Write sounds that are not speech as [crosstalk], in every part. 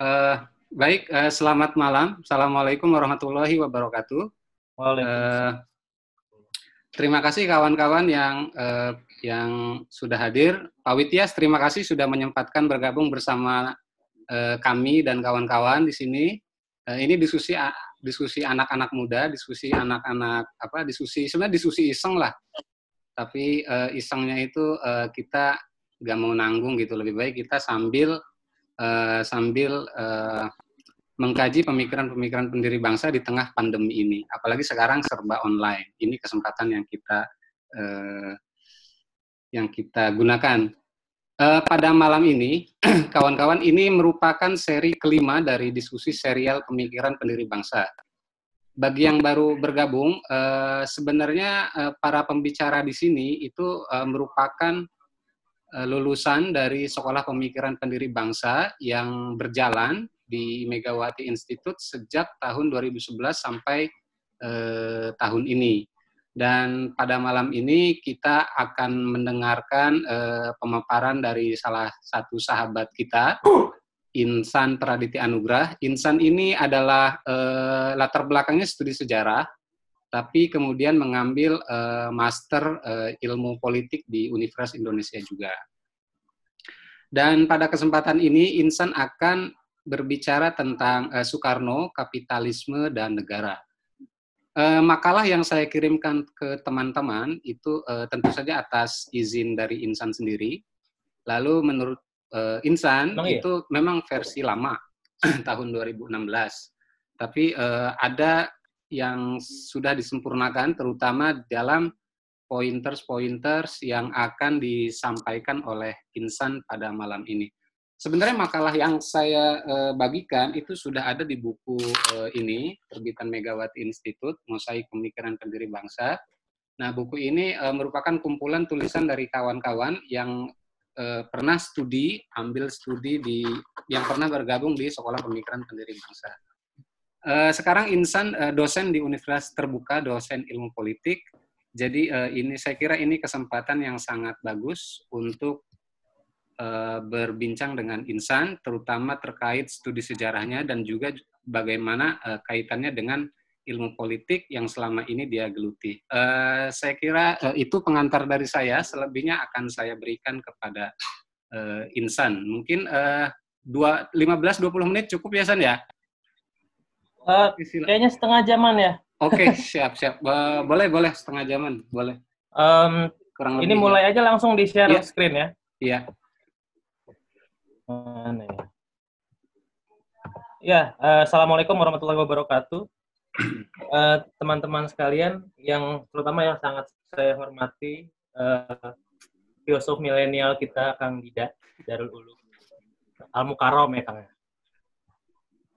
uh, baik. Uh, selamat malam. Assalamualaikum warahmatullahi wabarakatuh. Waalaikumsalam. Uh, terima kasih kawan-kawan yang uh, yang sudah hadir. Pak Witias, terima kasih sudah menyempatkan bergabung bersama uh, kami dan kawan-kawan di sini. Uh, ini diskusi diskusi anak-anak muda, diskusi anak-anak apa? Diskusi sebenarnya diskusi iseng lah. Tapi uh, isengnya itu uh, kita nggak mau nanggung gitu. Lebih baik kita sambil uh, sambil uh, mengkaji pemikiran-pemikiran pendiri bangsa di tengah pandemi ini. Apalagi sekarang serba online. Ini kesempatan yang kita uh, yang kita gunakan. Uh, pada malam ini, [clears throat] kawan-kawan, ini merupakan seri kelima dari diskusi serial pemikiran pendiri bangsa. Bagi yang baru bergabung, uh, sebenarnya uh, para pembicara di sini itu merupakan lulusan dari Sekolah Pemikiran Pendiri Bangsa yang berjalan di Megawati Institute sejak tahun 2011 sampai eh, tahun ini. Dan pada malam ini kita akan mendengarkan eh, pemaparan dari salah satu sahabat kita, Insan Praditi Anugrah. Insan ini adalah eh, latar belakangnya studi sejarah, tapi kemudian mengambil eh, master eh, ilmu politik di Universitas Indonesia juga. Dan pada kesempatan ini Insan akan berbicara tentang uh, Soekarno, kapitalisme, dan negara. Uh, makalah yang saya kirimkan ke teman-teman itu uh, tentu saja atas izin dari Insan sendiri. Lalu menurut uh, Insan oh, iya? itu memang versi lama [clears throat] tahun 2016. Tapi uh, ada yang sudah disempurnakan terutama dalam pointers-pointers yang akan disampaikan oleh Insan pada malam ini. Sebenarnya makalah yang saya uh, bagikan itu sudah ada di buku uh, ini, terbitan Megawati Institute, Mosaik Pemikiran Pendiri Bangsa. Nah, buku ini uh, merupakan kumpulan tulisan dari kawan-kawan yang pernah studi, ambil studi di, yang pernah bergabung di Sekolah Pemikiran Pendiri Bangsa. Uh, sekarang Insan uh, dosen di Universitas Terbuka, dosen ilmu politik. Jadi uh, ini saya kira ini kesempatan yang sangat bagus untuk uh, berbincang dengan Insan, terutama terkait studi sejarahnya dan juga bagaimana uh, kaitannya dengan ilmu politik yang selama ini dia geluti. Uh, saya kira uh, itu pengantar dari saya, selebihnya akan saya berikan kepada uh, Insan. Mungkin uh, 15-20 menit cukup ya, San ya? Uh, kayaknya setengah jaman ya. Oke, okay, siap, siap. Uh, boleh, boleh, setengah jaman, boleh. Um, Kurang ini mulai ya. aja langsung di-share yeah. screen ya. Iya. Mana ya? Ya, uh, assalamualaikum warahmatullahi wabarakatuh. [clears throat] Eh, teman-teman uh, sekalian, yang terutama yang sangat saya hormati, uh, filosof milenial kita Kang Dida Darul Ulum, Al Mukarrom ya Kang.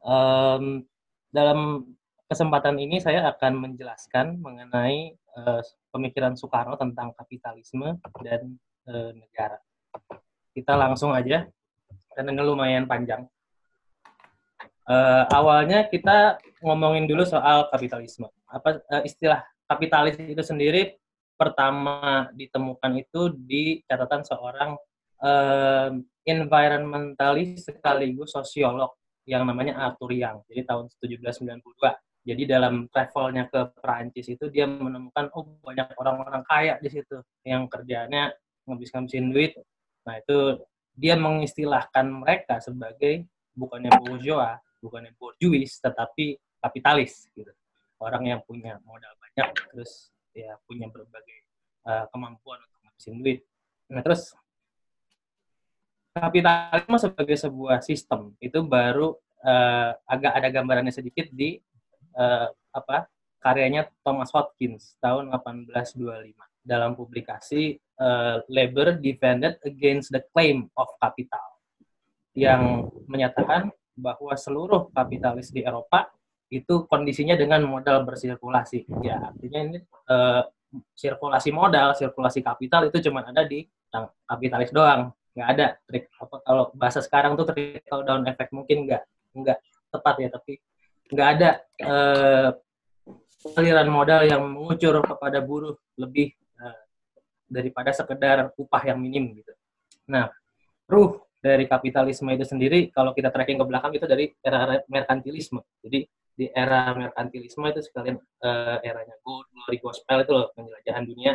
Um, dalam kesempatan ini saya akan menjelaskan mengenai uh, pemikiran Soekarno tentang kapitalisme dan uh, negara. Kita langsung aja karena lumayan panjang. Uh, awalnya kita ngomongin dulu soal kapitalisme. Apa uh, istilah kapitalis itu sendiri pertama ditemukan itu di catatan seorang uh, environmentalis sekaligus sosiolog yang namanya Arthur Young. Jadi tahun 1792. Jadi dalam travelnya ke Perancis itu dia menemukan oh banyak orang-orang kaya di situ yang kerjanya ngabis-ngabisin duit. Nah itu dia mengistilahkan mereka sebagai bukannya bourgeois, bukannya bourgeois, tetapi kapitalis gitu. Orang yang punya modal banyak terus ya punya berbagai uh, kemampuan untuk ngabisin duit. Nah, terus kapitalisme sebagai sebuah sistem itu baru uh, agak ada gambarannya sedikit di uh, apa karyanya Thomas Hopkins tahun 1825 dalam publikasi uh, Labor Defended Against the Claim of Capital yang menyatakan bahwa seluruh kapitalis di Eropa itu kondisinya dengan modal bersirkulasi. Ya, artinya ini uh, sirkulasi modal, sirkulasi kapital itu cuma ada di kapitalis doang. Nggak ada trik apa kalau bahasa sekarang tuh trickle down effect mungkin nggak nggak tepat ya, tapi nggak ada uh, aliran modal yang mengucur kepada buruh lebih daripada sekedar upah yang minim gitu. Nah, ruh dari kapitalisme itu sendiri kalau kita tracking ke belakang itu dari era merkantilisme. Jadi di era merkantilisme itu sekalian uh, eranya gold, glory gospel itu loh penjelajahan dunia.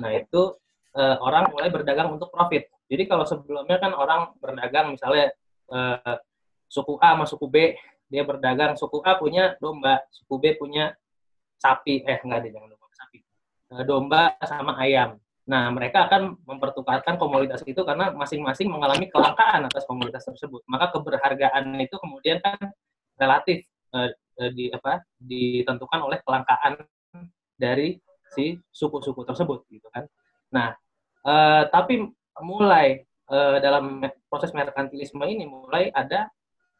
Nah itu uh, orang mulai berdagang untuk profit. Jadi kalau sebelumnya kan orang berdagang misalnya uh, suku A sama suku B dia berdagang suku A punya domba, suku B punya sapi, eh enggak ada jangan domba sapi, uh, domba sama ayam. Nah, mereka akan mempertukarkan komoditas itu karena masing-masing mengalami kelangkaan atas komoditas tersebut. Maka keberhargaan itu kemudian kan relatif uh, di apa ditentukan oleh kelangkaan dari si suku-suku tersebut gitu kan. Nah, uh, tapi mulai uh, dalam proses merkantilisme ini mulai ada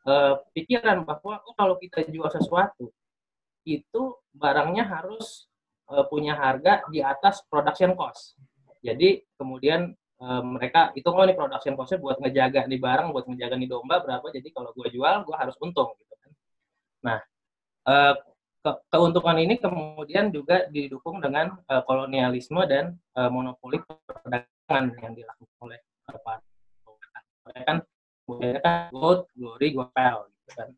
uh, pikiran bahwa oh kalau kita jual sesuatu itu barangnya harus uh, punya harga di atas production cost jadi kemudian uh, mereka itu oh nih production cost buat ngejaga nih barang, buat ngejaga nih domba berapa. Jadi kalau gue jual, gue harus untung gitu kan. Nah, uh, ke keuntungan ini kemudian juga didukung dengan uh, kolonialisme dan uh, monopoli perdagangan yang dilakukan oleh para mereka kan kemudian kan gold, glory, gospel gitu kan.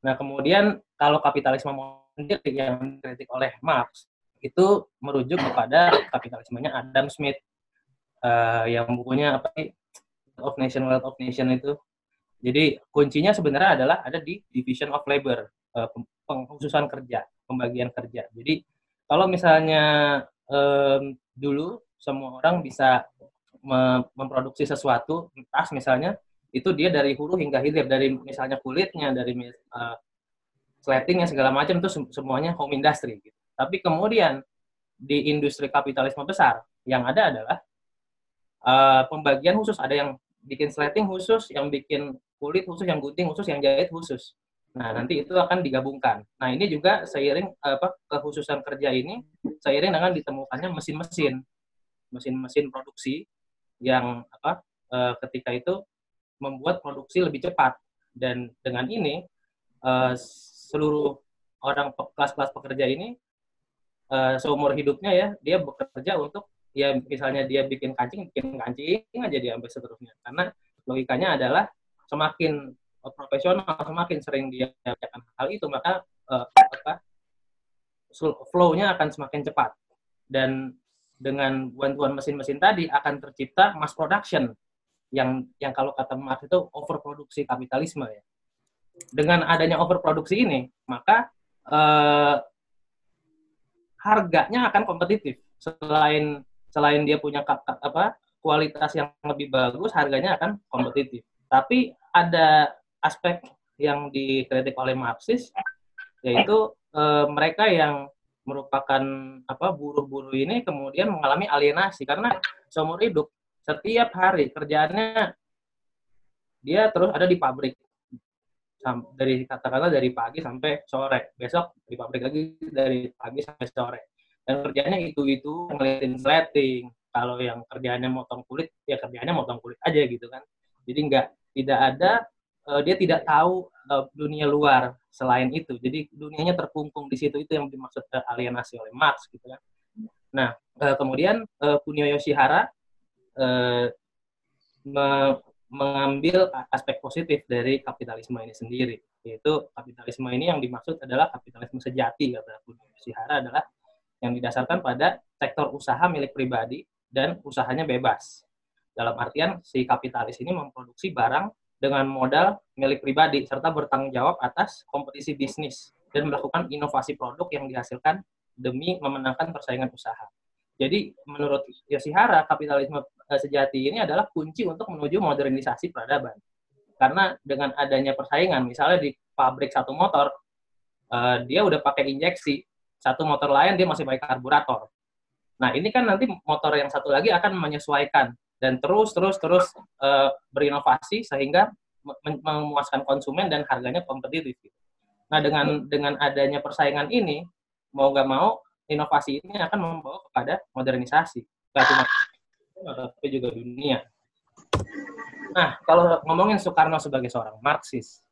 Nah kemudian kalau kapitalisme modern yang dikritik oleh Marx itu merujuk kepada kapitalismenya Adam Smith uh, yang bukunya apa sih of Nation Wealth of Nation itu. Jadi kuncinya sebenarnya adalah ada di division of labor, uh, pengkhususan kerja, pembagian kerja. Jadi kalau misalnya um, dulu semua orang bisa memproduksi sesuatu, tas misalnya, itu dia dari hulu hingga hilir, dari misalnya kulitnya, dari uh, slatingnya segala macam itu semuanya home industry. Gitu. Tapi kemudian di industri kapitalisme besar yang ada adalah uh, pembagian khusus. Ada yang bikin slating khusus, yang bikin kulit khusus, yang gunting khusus, yang jahit khusus. Nah, nanti itu akan digabungkan. Nah, ini juga seiring apa kekhususan kerja ini seiring dengan ditemukannya mesin-mesin, mesin-mesin produksi yang apa uh, ketika itu membuat produksi lebih cepat. Dan dengan ini uh, seluruh orang kelas-kelas pekerja ini uh, seumur hidupnya ya dia bekerja untuk ya misalnya dia bikin kancing bikin kancing aja dia sampai seterusnya. Karena logikanya adalah semakin profesional semakin sering dia melakukan hal itu maka uh, apa flow-nya akan semakin cepat. Dan dengan bantuan mesin-mesin tadi akan tercipta mass production yang yang kalau kata Marx itu overproduksi kapitalisme ya. Dengan adanya overproduksi ini, maka uh, harganya akan kompetitif. Selain selain dia punya apa kualitas yang lebih bagus, harganya akan kompetitif. Tapi ada aspek yang dikritik oleh Marxis yaitu e, mereka yang merupakan apa buruh-buruh ini kemudian mengalami alienasi karena seumur hidup. Setiap hari kerjaannya dia terus ada di pabrik. Dari katakanlah dari pagi sampai sore. Besok di pabrik lagi dari pagi sampai sore. Dan kerjanya itu itu ngeliatin slating kalau yang kerjanya motong kulit ya kerjanya motong kulit aja gitu kan. Jadi nggak tidak ada uh, dia tidak tahu uh, dunia luar selain itu. Jadi dunianya terkungkung di situ itu yang dimaksud uh, alienasi oleh Marx gitu kan. Nah uh, kemudian uh, Kunio Yoshihara uh, mengambil aspek positif dari kapitalisme ini sendiri. Yaitu kapitalisme ini yang dimaksud adalah kapitalisme sejati kata Sihara adalah yang didasarkan pada sektor usaha milik pribadi dan usahanya bebas. Dalam artian si kapitalis ini memproduksi barang dengan modal milik pribadi serta bertanggung jawab atas kompetisi bisnis dan melakukan inovasi produk yang dihasilkan demi memenangkan persaingan usaha. Jadi menurut Yoshihara, kapitalisme eh, sejati ini adalah kunci untuk menuju modernisasi peradaban. Karena dengan adanya persaingan, misalnya di pabrik satu motor, uh, dia udah pakai injeksi, satu motor lain dia masih pakai karburator. Nah ini kan nanti motor yang satu lagi akan menyesuaikan dan terus terus terus uh, berinovasi sehingga memuaskan konsumen dan harganya kompetitif. Nah dengan dengan adanya persaingan ini mau nggak mau inovasi ini akan membawa kepada modernisasi, tidak cuma tapi juga dunia. Nah, kalau ngomongin Soekarno sebagai seorang Marxis,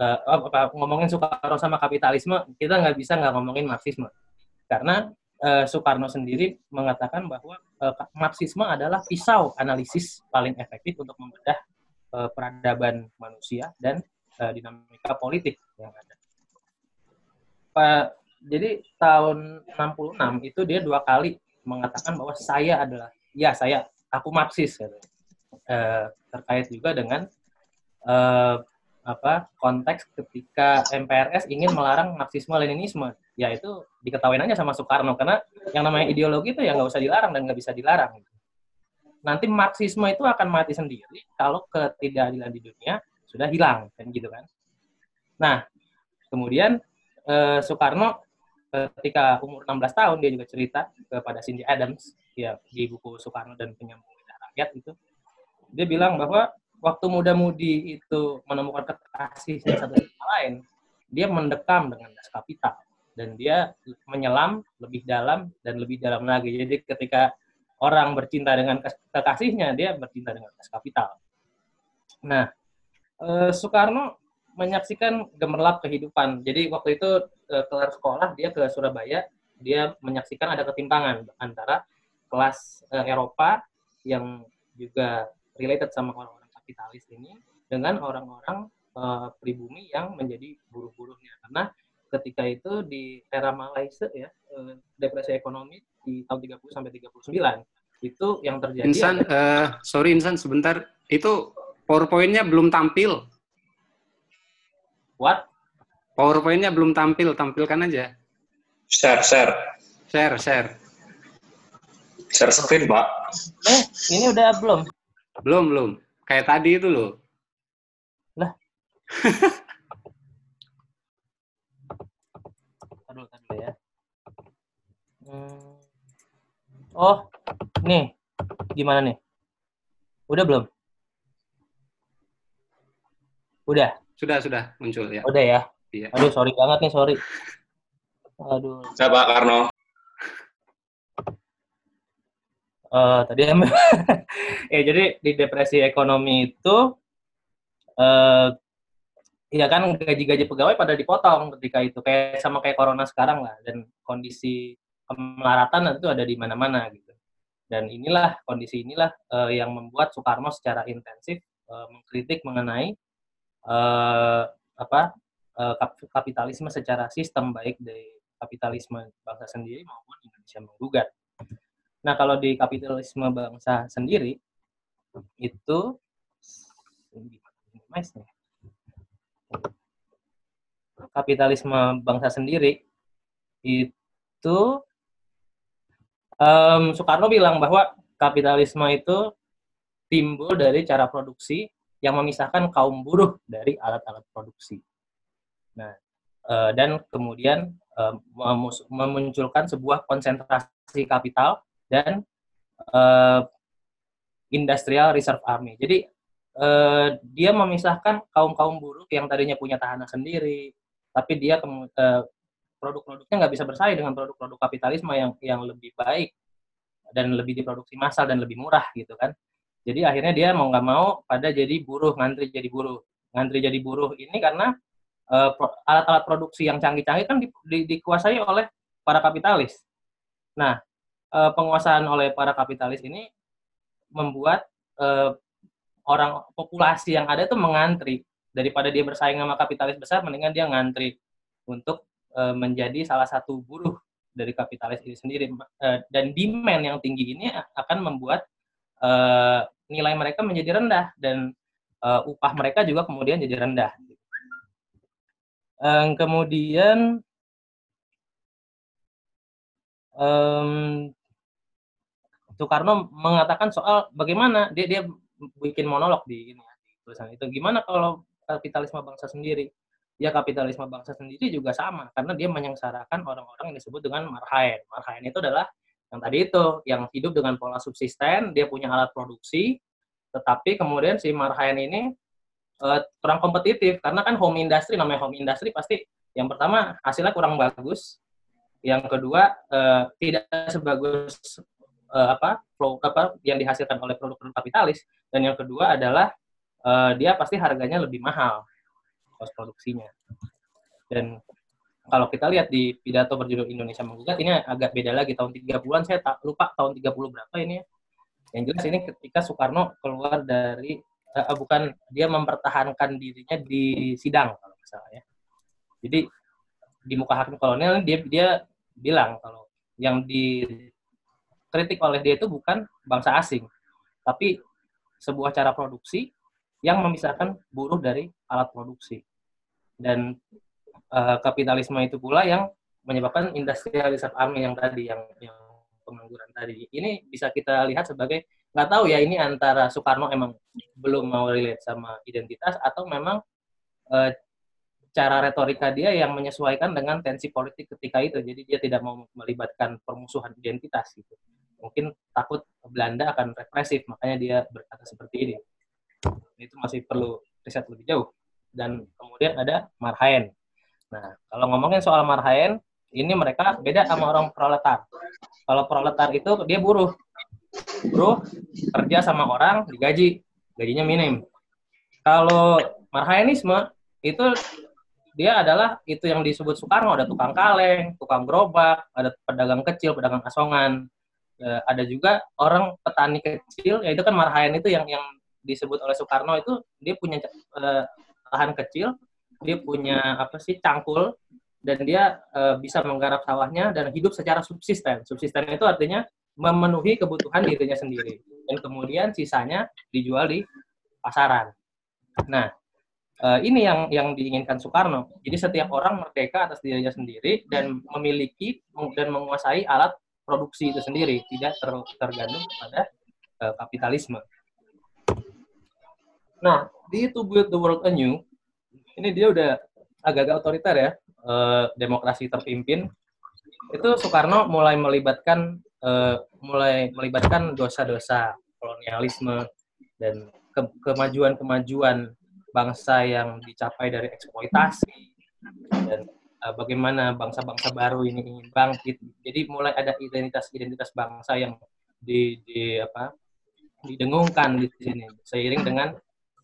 uh, apa, ngomongin Soekarno sama kapitalisme, kita nggak bisa nggak ngomongin Marxisme. Karena uh, Soekarno sendiri mengatakan bahwa uh, Marxisme adalah pisau analisis paling efektif untuk membedah uh, peradaban manusia dan uh, dinamika politik yang ada. Jadi tahun 66 itu dia dua kali mengatakan bahwa saya adalah ya saya aku Marxis gitu. uh, terkait juga dengan uh, apa konteks ketika MPRS ingin melarang Marxisme Leninisme ya itu diketahui aja sama Soekarno karena yang namanya ideologi itu ya nggak usah dilarang dan nggak bisa dilarang nanti Marxisme itu akan mati sendiri kalau ketidakadilan di dunia sudah hilang kan gitu kan. Nah kemudian eh, Soekarno ketika umur 16 tahun dia juga cerita kepada Cindy Adams ya di buku Soekarno dan penyambung rakyat itu. Dia bilang bahwa waktu muda-mudi itu menemukan kekasihnya satu sama lain, dia mendekam dengan das kapital dan dia menyelam lebih dalam dan lebih dalam lagi. Jadi ketika orang bercinta dengan kekasihnya, dia bercinta dengan das kapital. Nah, eh, Soekarno menyaksikan gemerlap kehidupan. Jadi waktu itu eh, kelar sekolah dia ke Surabaya, dia menyaksikan ada ketimpangan antara kelas eh, Eropa yang juga related sama orang-orang kapitalis ini dengan orang-orang pribumi yang menjadi buruh-buruhnya karena ketika itu di era Malaysia ya uh, depresi ekonomi di tahun 30 sampai 39 itu yang terjadi Insan ada... uh, sorry Insan sebentar. Itu PowerPoint-nya belum tampil. What? PowerPoint-nya belum tampil tampilkan aja. Share share. Share share. Share screen Pak. Eh ini udah belum? Belum belum. Kayak tadi itu loh. Lah. [laughs] Aduh, tadi ya. Hmm. Oh, nih. Gimana nih? Udah belum? Udah. Sudah, sudah muncul ya. Udah ya. Iya. Aduh, sorry banget nih, sorry. Aduh. Siapa Karno? uh, tadi ya [laughs] jadi di depresi ekonomi itu uh, ya kan gaji-gaji pegawai pada dipotong ketika itu kayak sama kayak corona sekarang lah dan kondisi kemelaratan itu ada di mana-mana gitu. Dan inilah kondisi inilah uh, yang membuat Soekarno secara intensif uh, mengkritik mengenai uh, apa uh, kapitalisme secara sistem baik dari kapitalisme bangsa sendiri maupun Indonesia menggugat Nah, kalau di kapitalisme bangsa sendiri itu kapitalisme bangsa sendiri itu um, Soekarno bilang bahwa kapitalisme itu timbul dari cara produksi yang memisahkan kaum buruh dari alat-alat produksi. Nah, uh, dan kemudian uh, memunculkan sebuah konsentrasi kapital dan uh, Industrial Reserve Army. Jadi uh, dia memisahkan kaum kaum buruh yang tadinya punya tahanan sendiri, tapi dia uh, produk-produknya nggak bisa bersaing dengan produk-produk kapitalisme yang yang lebih baik dan lebih diproduksi massal dan lebih murah gitu kan. Jadi akhirnya dia mau nggak mau pada jadi buruh, ngantri jadi buruh. Ngantri jadi buruh ini karena alat-alat uh, produksi yang canggih-canggih kan di, di, dikuasai oleh para kapitalis. Nah, uh, penguasaan oleh para kapitalis ini membuat uh, orang populasi yang ada itu mengantri daripada dia bersaing sama kapitalis besar mendingan dia ngantri untuk menjadi salah satu buruh dari kapitalis ini sendiri. Uh, dan demand yang tinggi ini akan membuat uh, nilai mereka menjadi rendah dan upah mereka juga kemudian jadi rendah. Kemudian Soekarno mengatakan soal bagaimana dia dia bikin monolog di ini di tulisan itu. Gimana kalau kapitalisme bangsa sendiri ya kapitalisme bangsa sendiri juga sama karena dia menyengsarakan orang-orang yang disebut dengan marhaen. Marhaen itu adalah yang tadi itu yang hidup dengan pola subsisten dia punya alat produksi tetapi kemudian si marhaen ini uh, kurang kompetitif. Karena kan home industry namanya home industry pasti yang pertama hasilnya kurang bagus. Yang kedua uh, tidak sebagus uh, apa flow apa yang dihasilkan oleh produk-produk kapitalis. Dan yang kedua adalah uh, dia pasti harganya lebih mahal kos produksinya dan kalau kita lihat di pidato berjudul Indonesia Menggugat, ini agak beda lagi. Tahun 30-an, saya tak lupa tahun 30 berapa ini ya. Yang jelas ini ketika Soekarno keluar dari, uh, bukan, dia mempertahankan dirinya di sidang, kalau misalnya ya. Jadi, di muka hakim kolonial, dia, dia bilang kalau yang dikritik oleh dia itu bukan bangsa asing, tapi sebuah cara produksi yang memisahkan buruh dari alat produksi. Dan uh, kapitalisme itu pula yang menyebabkan industrialisasi army yang tadi yang yang pengangguran tadi. Ini bisa kita lihat sebagai nggak tahu ya ini antara Soekarno emang belum mau relate sama identitas atau memang uh, cara retorika dia yang menyesuaikan dengan tensi politik ketika itu. Jadi dia tidak mau melibatkan permusuhan identitas gitu. Mungkin takut Belanda akan represif makanya dia berkata seperti ini itu masih perlu riset lebih jauh dan kemudian ada Marhaen Nah, kalau ngomongin soal marhaen, ini mereka beda sama orang proletar. Kalau proletar itu dia buruh. Buruh kerja sama orang digaji, gajinya minim. Kalau marhaenisme itu dia adalah itu yang disebut Soekarno ada tukang kaleng, tukang gerobak, ada pedagang kecil, pedagang asongan, e, ada juga orang petani kecil, ya itu kan marhaen itu yang yang disebut oleh Soekarno itu dia punya e, lahan kecil, dia punya apa sih cangkul dan dia uh, bisa menggarap sawahnya dan hidup secara subsisten. Subsisten itu artinya memenuhi kebutuhan dirinya sendiri dan kemudian sisanya dijual di pasaran. Nah, uh, ini yang yang diinginkan Soekarno. Jadi setiap orang merdeka atas dirinya sendiri dan memiliki dan menguasai alat produksi itu sendiri, tidak ter, tergantung pada uh, kapitalisme. Nah, di To Build the World Anew, ini dia udah agak-agak otoriter ya, eh, demokrasi terpimpin. Itu Soekarno mulai melibatkan eh, mulai melibatkan dosa-dosa kolonialisme dan ke kemajuan-kemajuan bangsa yang dicapai dari eksploitasi dan uh, bagaimana bangsa-bangsa baru ini ingin bangkit. Jadi mulai ada identitas-identitas bangsa yang di, di apa didengungkan di sini seiring dengan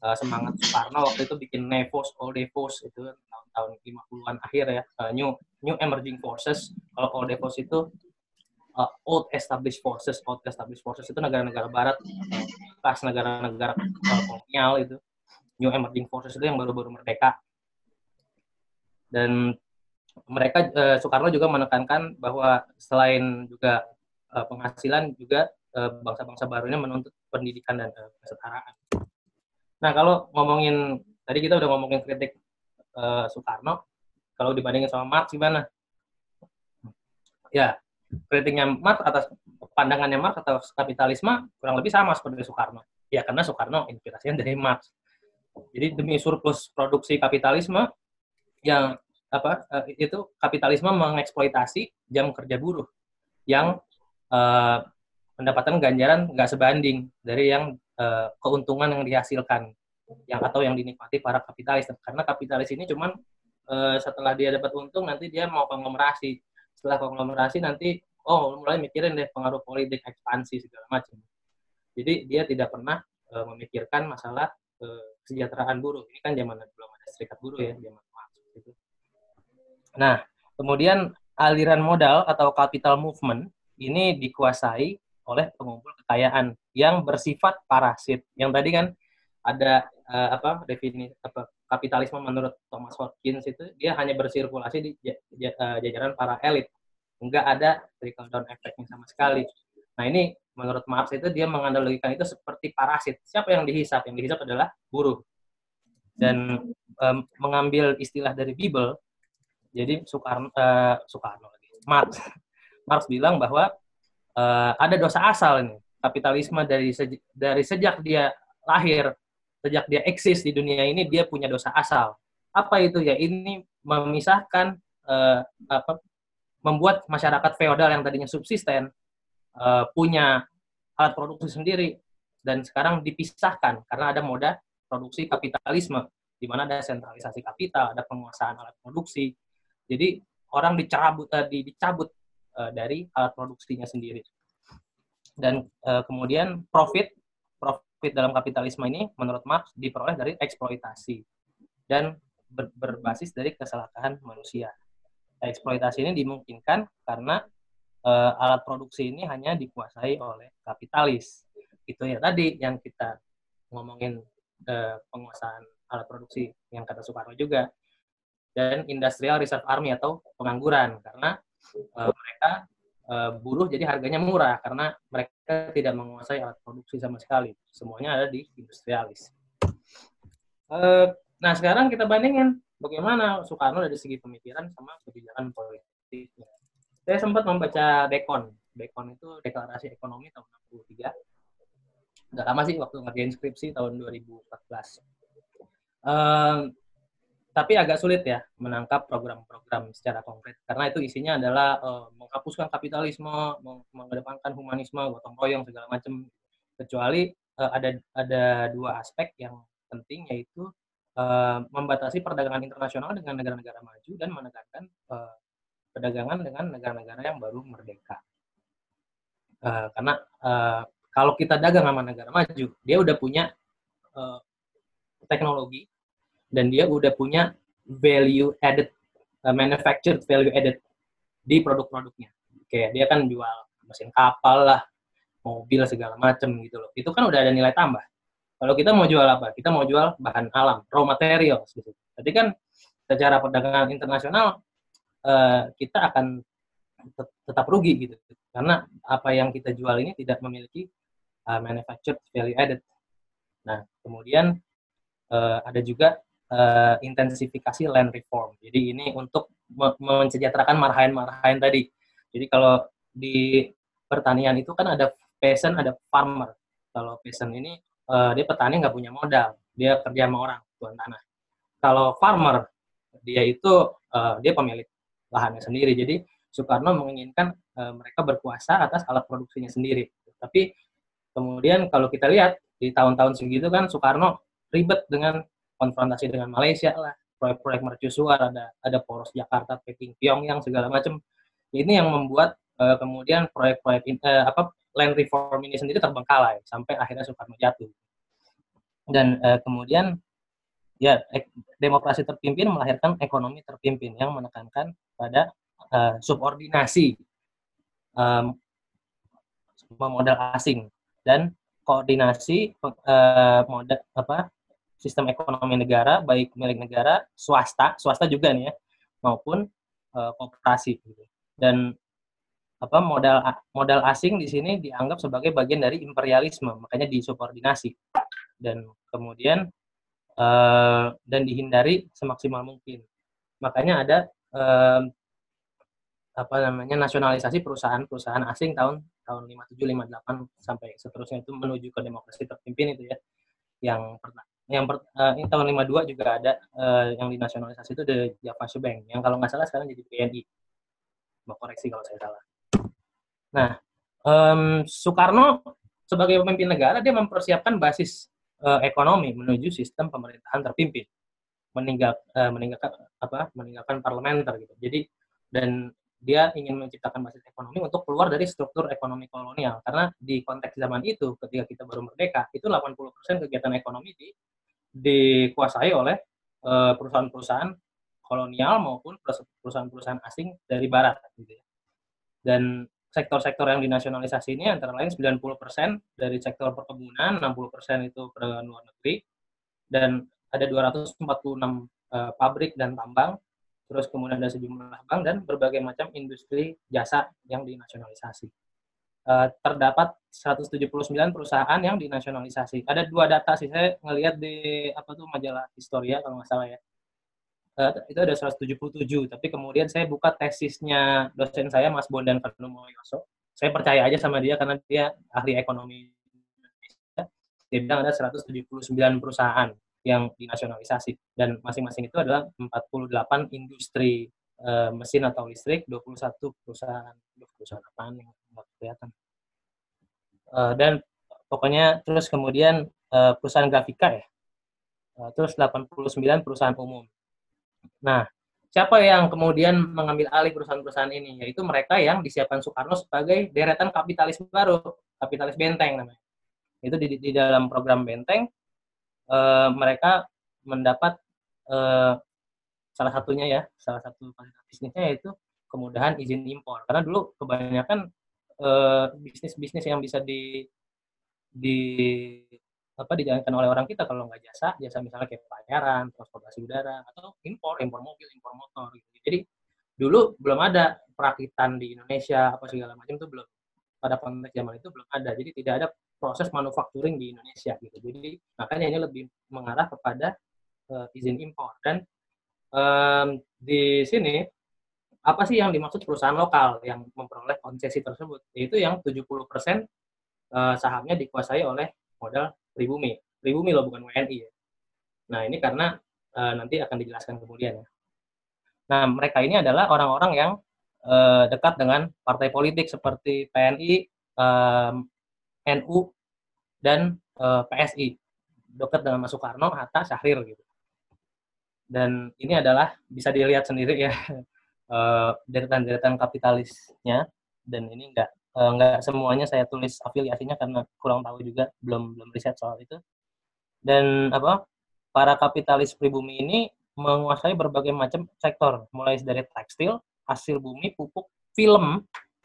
uh, semangat Soekarno waktu itu bikin Nevos, All Devos itu tahun-tahun 50-an akhir ya, uh, New New Emerging Forces. Kalau All Devos itu uh, Old Established Forces, Old Established Forces itu negara-negara barat, pas negara-negara kolonial itu. New Emerging Forces itu yang baru-baru merdeka. Dan mereka uh, Soekarno juga menekankan bahwa selain juga uh, penghasilan juga bangsa-bangsa barunya menuntut pendidikan dan kesetaraan. Nah, kalau ngomongin tadi kita udah ngomongin kritik uh, Soekarno, kalau dibandingin sama Marx gimana? Ya, kritiknya Marx atas pandangannya Marx atas kapitalisme kurang lebih sama seperti Soekarno. Ya, karena Soekarno inspirasinya dari Marx. Jadi demi surplus produksi kapitalisme yang apa uh, itu kapitalisme mengeksploitasi jam kerja buruh yang uh, pendapatan ganjaran nggak sebanding dari yang uh, keuntungan yang dihasilkan yang atau yang dinikmati para kapitalis. Karena kapitalis ini cuman uh, setelah dia dapat untung nanti dia mau konglomerasi. Setelah konglomerasi nanti oh mulai mikirin deh pengaruh politik ekspansi segala macam. Jadi dia tidak pernah uh, memikirkan masalah uh, kesejahteraan buruh. Ini kan zaman belum ada serikat buruh ya zaman gitu. nah kemudian aliran modal atau capital movement ini dikuasai oleh pengumpul kekayaan yang bersifat parasit. Yang tadi kan ada uh, apa definisi apa kapitalisme menurut Thomas Hopkins itu dia hanya bersirkulasi di uh, jajaran para elit. Enggak ada trickle down efeknya sama sekali. Nah, ini menurut Marx itu dia menganalogikan itu seperti parasit. Siapa yang dihisap? Yang dihisap adalah buruh. Dan um, mengambil istilah dari Bible, jadi Soekarno, uh, Soekarno Marx, Marx bilang bahwa uh, ada dosa asal ini kapitalisme dari sejak, dari sejak dia lahir, sejak dia eksis di dunia ini dia punya dosa asal. Apa itu ya? Ini memisahkan uh, apa membuat masyarakat feodal yang tadinya subsisten uh, punya alat produksi sendiri dan sekarang dipisahkan karena ada moda produksi kapitalisme di mana ada sentralisasi kapital, ada penguasaan alat produksi. Jadi orang dicabut tadi dicabut uh, dari alat produksinya sendiri dan uh, kemudian profit profit dalam kapitalisme ini menurut Marx diperoleh dari eksploitasi dan ber, berbasis dari kesalahan manusia. eksploitasi ini dimungkinkan karena uh, alat produksi ini hanya dikuasai oleh kapitalis. Itu ya tadi yang kita ngomongin uh, penguasaan alat produksi yang kata Soekarno juga dan industrial reserve army atau pengangguran karena uh, mereka uh, buruh jadi harganya murah karena mereka tidak menguasai alat produksi sama sekali semuanya ada di industrialis. Uh, nah sekarang kita bandingin bagaimana Soekarno dari segi pemikiran sama kebijakan politiknya. Saya sempat membaca Dekon. Dekon itu Deklarasi Ekonomi tahun 63. Udah lama sih waktu ngerjain skripsi tahun 2014. Um, tapi agak sulit ya menangkap program-program secara konkret karena itu isinya adalah uh, menghapuskan kapitalisme, mengedepankan humanisme, gotong royong segala macam. Kecuali uh, ada ada dua aspek yang penting yaitu uh, membatasi perdagangan internasional dengan negara-negara maju dan menekankan uh, perdagangan dengan negara-negara yang baru merdeka. Uh, karena uh, kalau kita dagang sama negara maju, dia udah punya uh, teknologi dan dia udah punya value added, uh, manufactured value added di produk-produknya. Kayak dia kan jual mesin kapal lah, mobil segala macam gitu loh. Itu kan udah ada nilai tambah. Kalau kita mau jual apa? Kita mau jual bahan alam, raw material. Gitu. Jadi kan secara perdagangan internasional uh, kita akan tetap rugi gitu. Karena apa yang kita jual ini tidak memiliki uh, manufactured value added. Nah, kemudian uh, ada juga uh, intensifikasi land reform. Jadi ini untuk mensejahterakan marhain-marhain tadi. Jadi kalau di pertanian itu kan ada peasant, ada farmer. Kalau peasant ini uh, dia petani nggak punya modal, dia kerja sama orang tuan tanah. Kalau farmer dia itu uh, dia pemilik lahannya sendiri. Jadi Soekarno menginginkan uh, mereka berkuasa atas alat produksinya sendiri. Tapi kemudian kalau kita lihat di tahun-tahun segitu kan Soekarno ribet dengan konfrontasi dengan Malaysia lah, proyek-proyek mercusuar, ada ada poros Jakarta, Peking, Pyongyang segala macam. Ini yang membuat uh, kemudian proyek-proyek uh, apa land reform ini sendiri terbengkalai sampai akhirnya Soekarno jatuh. Dan uh, kemudian ya demokrasi terpimpin melahirkan ekonomi terpimpin yang menekankan pada uh, subordinasi um, modal asing dan koordinasi uh, modal apa sistem ekonomi negara baik milik negara swasta swasta juga nih ya maupun kooperasi gitu. dan apa modal modal asing di sini dianggap sebagai bagian dari imperialisme makanya disubordinasi. Dan kemudian uh, dan dihindari semaksimal mungkin. Makanya ada uh, apa namanya nasionalisasi perusahaan-perusahaan asing tahun tahun 57 58 sampai seterusnya itu menuju ke demokrasi terpimpin itu ya yang pertama yang per, uh, ini tahun 52 juga ada uh, yang dinasionalisasi itu the Java Bank yang kalau nggak salah sekarang jadi BNI mau koreksi kalau saya salah. Nah, um, Soekarno sebagai pemimpin negara dia mempersiapkan basis uh, ekonomi menuju sistem pemerintahan terpimpin, meninggal uh, meninggalkan apa meninggalkan parlementer gitu. Jadi dan dia ingin menciptakan basis ekonomi untuk keluar dari struktur ekonomi kolonial karena di konteks zaman itu ketika kita baru merdeka itu 80% kegiatan ekonomi di dikuasai oleh uh, perusahaan-perusahaan kolonial maupun perusahaan-perusahaan asing dari barat gitu ya. Dan sektor-sektor yang dinasionalisasi ini antara lain 90% dari sektor perkebunan, 60% itu perdagangan luar negeri, dan ada 246 uh, pabrik dan tambang, terus kemudian ada sejumlah bank dan berbagai macam industri jasa yang dinasionalisasi. Uh, terdapat 179 perusahaan yang dinasionalisasi. Ada dua data sih saya ngelihat di apa tuh majalah Historia kalau nggak salah ya uh, itu ada 177 tapi kemudian saya buka tesisnya dosen saya Mas Bondan Yoso saya percaya aja sama dia karena dia ahli ekonomi Indonesia dia bilang ada 179 perusahaan yang dinasionalisasi. Dan masing-masing itu adalah 48 industri uh, mesin atau listrik 21 perusahaan. Perusahaan apa yang nggak kelihatan. Uh, dan pokoknya terus kemudian uh, perusahaan grafika ya. Uh, terus 89 perusahaan umum. Nah, siapa yang kemudian mengambil alih perusahaan-perusahaan ini? Yaitu mereka yang disiapkan Soekarno sebagai deretan kapitalis baru, kapitalis benteng namanya. Itu di, di dalam program benteng, e, mereka mendapat e, salah satunya ya, salah satu bisnisnya yaitu kemudahan izin impor. Karena dulu kebanyakan uh, bisnis-bisnis yang bisa di di apa dijalankan oleh orang kita kalau nggak jasa, jasa misalnya kayak pelayaran, transportasi udara atau impor, impor mobil, impor motor gitu. Jadi dulu belum ada perakitan di Indonesia apa segala macam itu belum pada konteks zaman itu belum ada. Jadi tidak ada proses manufacturing di Indonesia gitu. Jadi makanya ini lebih mengarah kepada uh, izin impor dan um, di sini apa sih yang dimaksud perusahaan lokal yang memperoleh konsesi tersebut? Yaitu yang 70% eh, sahamnya dikuasai oleh modal pribumi. Pribumi loh, bukan WNI ya. Nah, ini karena uh, nanti akan dijelaskan kemudian ya. Nah, mereka ini adalah orang-orang yang uh, dekat dengan partai politik seperti PNI, NU, dan uh, PSI. Dekat dengan Mas Soekarno, Hatta, Syahrir gitu. Dan ini adalah bisa dilihat sendiri ya uh, [laughs] deretan-deretan kapitalisnya dan ini enggak uh, enggak semuanya saya tulis afiliasinya karena kurang tahu juga belum belum riset soal itu dan apa para kapitalis pribumi ini menguasai berbagai macam sektor mulai dari tekstil hasil bumi pupuk film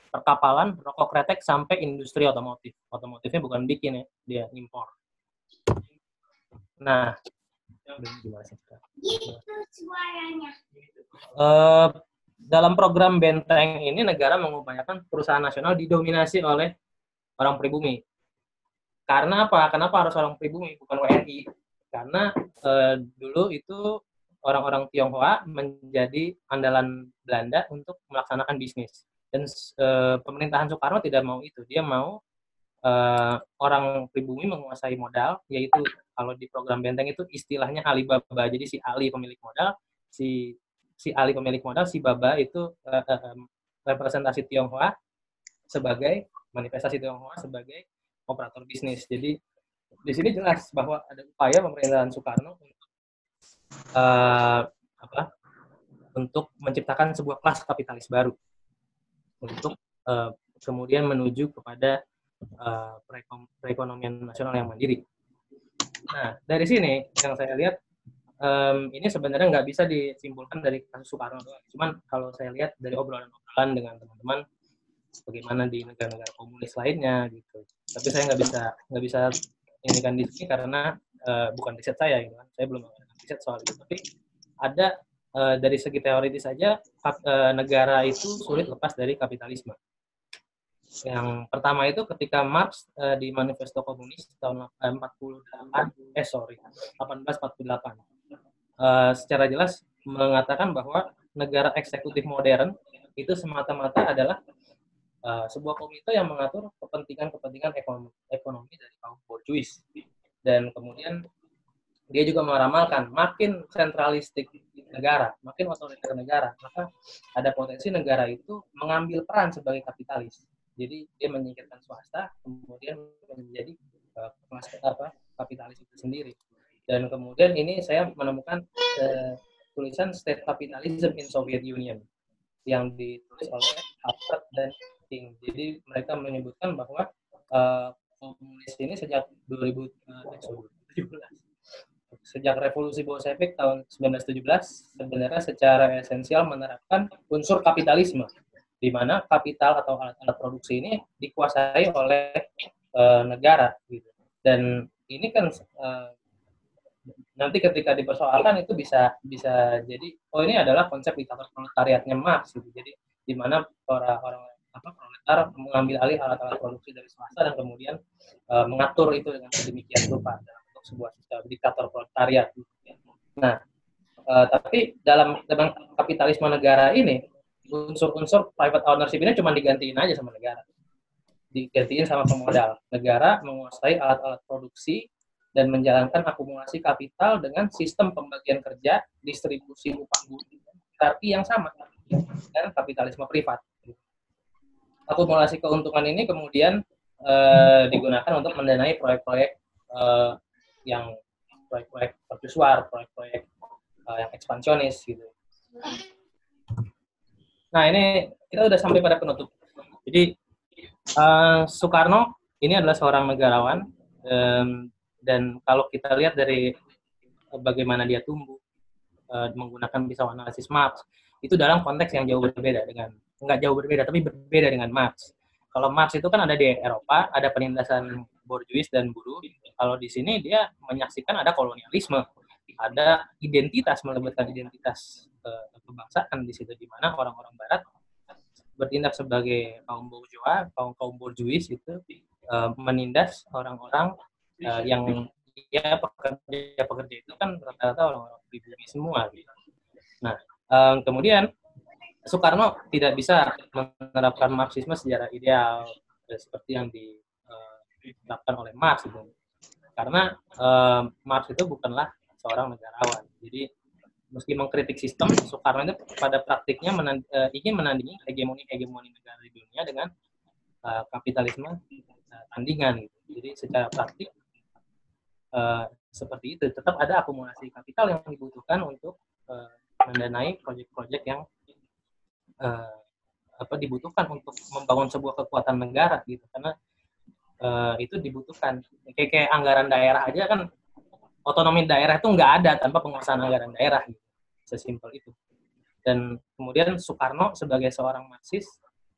perkapalan rokok kretek sampai industri otomotif otomotifnya bukan bikin ya dia impor nah gimana sih gitu suaranya uh, dalam program Benteng ini negara mengupayakan perusahaan nasional didominasi oleh orang pribumi. Karena apa? Kenapa harus orang pribumi bukan WNI? Karena eh, dulu itu orang-orang Tionghoa menjadi andalan Belanda untuk melaksanakan bisnis. Dan eh, pemerintahan Soekarno tidak mau itu. Dia mau eh, orang pribumi menguasai modal, yaitu kalau di program Benteng itu istilahnya Alibaba. Jadi si Ali pemilik modal, si si Ali pemilik modal, si Baba itu uh, uh, representasi Tionghoa sebagai manifestasi Tionghoa sebagai operator bisnis. Jadi di sini jelas bahwa ada upaya pemerintahan Soekarno untuk uh, apa? Untuk menciptakan sebuah kelas kapitalis baru untuk uh, kemudian menuju kepada uh, perekonomian nasional yang mandiri. Nah, dari sini yang saya lihat um, ini sebenarnya nggak bisa disimpulkan dari kasus Soekarno. Cuman kalau saya lihat dari obrolan-obrolan dengan teman-teman bagaimana di negara-negara komunis lainnya gitu. Tapi saya nggak bisa nggak bisa ini kan di sini karena uh, bukan riset saya gitu kan. Saya belum riset soal itu. Tapi ada uh, dari segi teoritis saja uh, negara itu sulit lepas dari kapitalisme. Yang pertama itu ketika Marx uh, di Manifesto Komunis tahun 48 eh sorry 1848 uh, secara jelas mengatakan bahwa negara eksekutif modern itu semata-mata adalah sebuah komite yang mengatur kepentingan-kepentingan ekonomi, ekonomi dari kaum borjuis dan kemudian dia juga meramalkan makin sentralistik negara, makin otoriter negara, maka ada potensi negara itu mengambil peran sebagai kapitalis. Jadi dia menyingkirkan swasta, kemudian menjadi uh, apa, kapitalis itu sendiri. Dan kemudian ini saya menemukan uh, tulisan State Capitalism in Soviet Union yang ditulis oleh Harvard dan King. Jadi mereka menyebutkan bahwa uh, komunis ini sejak 2017 uh, sejak revolusi Bolshevik tahun 1917 sebenarnya secara esensial menerapkan unsur kapitalisme di mana kapital atau alat-alat produksi ini dikuasai oleh uh, negara gitu. Dan ini kan uh, nanti ketika dipersoalkan itu bisa bisa jadi oh ini adalah konsep diktator proletariatnya Marx gitu jadi di mana para orang apa proletar mengambil alih alat-alat produksi dari swasta dan kemudian uh, mengatur itu dengan sedemikian rupa dalam sebuah sistem diktator proletariat. Nah uh, tapi dalam dalam kapitalisme negara ini unsur-unsur private ownership ini cuma digantiin aja sama negara. Digantiin sama pemodal. Negara menguasai alat-alat produksi dan menjalankan akumulasi kapital dengan sistem pembagian kerja, distribusi upah buruh, hierarki yang sama dan kapitalisme privat. Akumulasi keuntungan ini kemudian eh, digunakan untuk mendanai proyek-proyek eh, yang proyek-proyek mercusuar, proyek-proyek eh, yang ekspansionis gitu. Nah ini kita sudah sampai pada penutup. Jadi eh, Soekarno ini adalah seorang negarawan dan kalau kita lihat dari bagaimana dia tumbuh, uh, menggunakan pisau analisis Marx itu dalam konteks yang jauh berbeda dengan nggak jauh berbeda tapi berbeda dengan Marx. Kalau Marx itu kan ada di Eropa, ada penindasan borjuis dan buruh. Kalau di sini dia menyaksikan ada kolonialisme, ada identitas melibatkan identitas uh, kebangsaan di situ di mana orang-orang Barat bertindak sebagai kaum bourgeois, kaum kaum borjuis itu uh, menindas orang-orang uh, yang ya pekerja-pekerja itu kan rata-rata orang-orang pribumi semua. Gitu. Nah, um, kemudian Soekarno tidak bisa menerapkan Marxisme secara ideal seperti yang diterapkan oleh Marx itu. Karena um, Marx itu bukanlah seorang negarawan. Jadi meski mengkritik sistem, Soekarno itu pada praktiknya menand, uh, ingin menandingi hegemoni-hegemoni negara di dunia dengan uh, kapitalisme uh, tandingan. Gitu. Jadi secara praktik uh, seperti itu, tetap ada akumulasi kapital yang dibutuhkan untuk uh, mendanai proyek-proyek yang uh, apa dibutuhkan untuk membangun sebuah kekuatan negara gitu karena uh, itu dibutuhkan. Kayak, kayak anggaran daerah aja kan otonomi daerah itu nggak ada tanpa penguasaan anggaran daerah gitu. sesimpel itu. Dan kemudian Soekarno sebagai seorang Marxis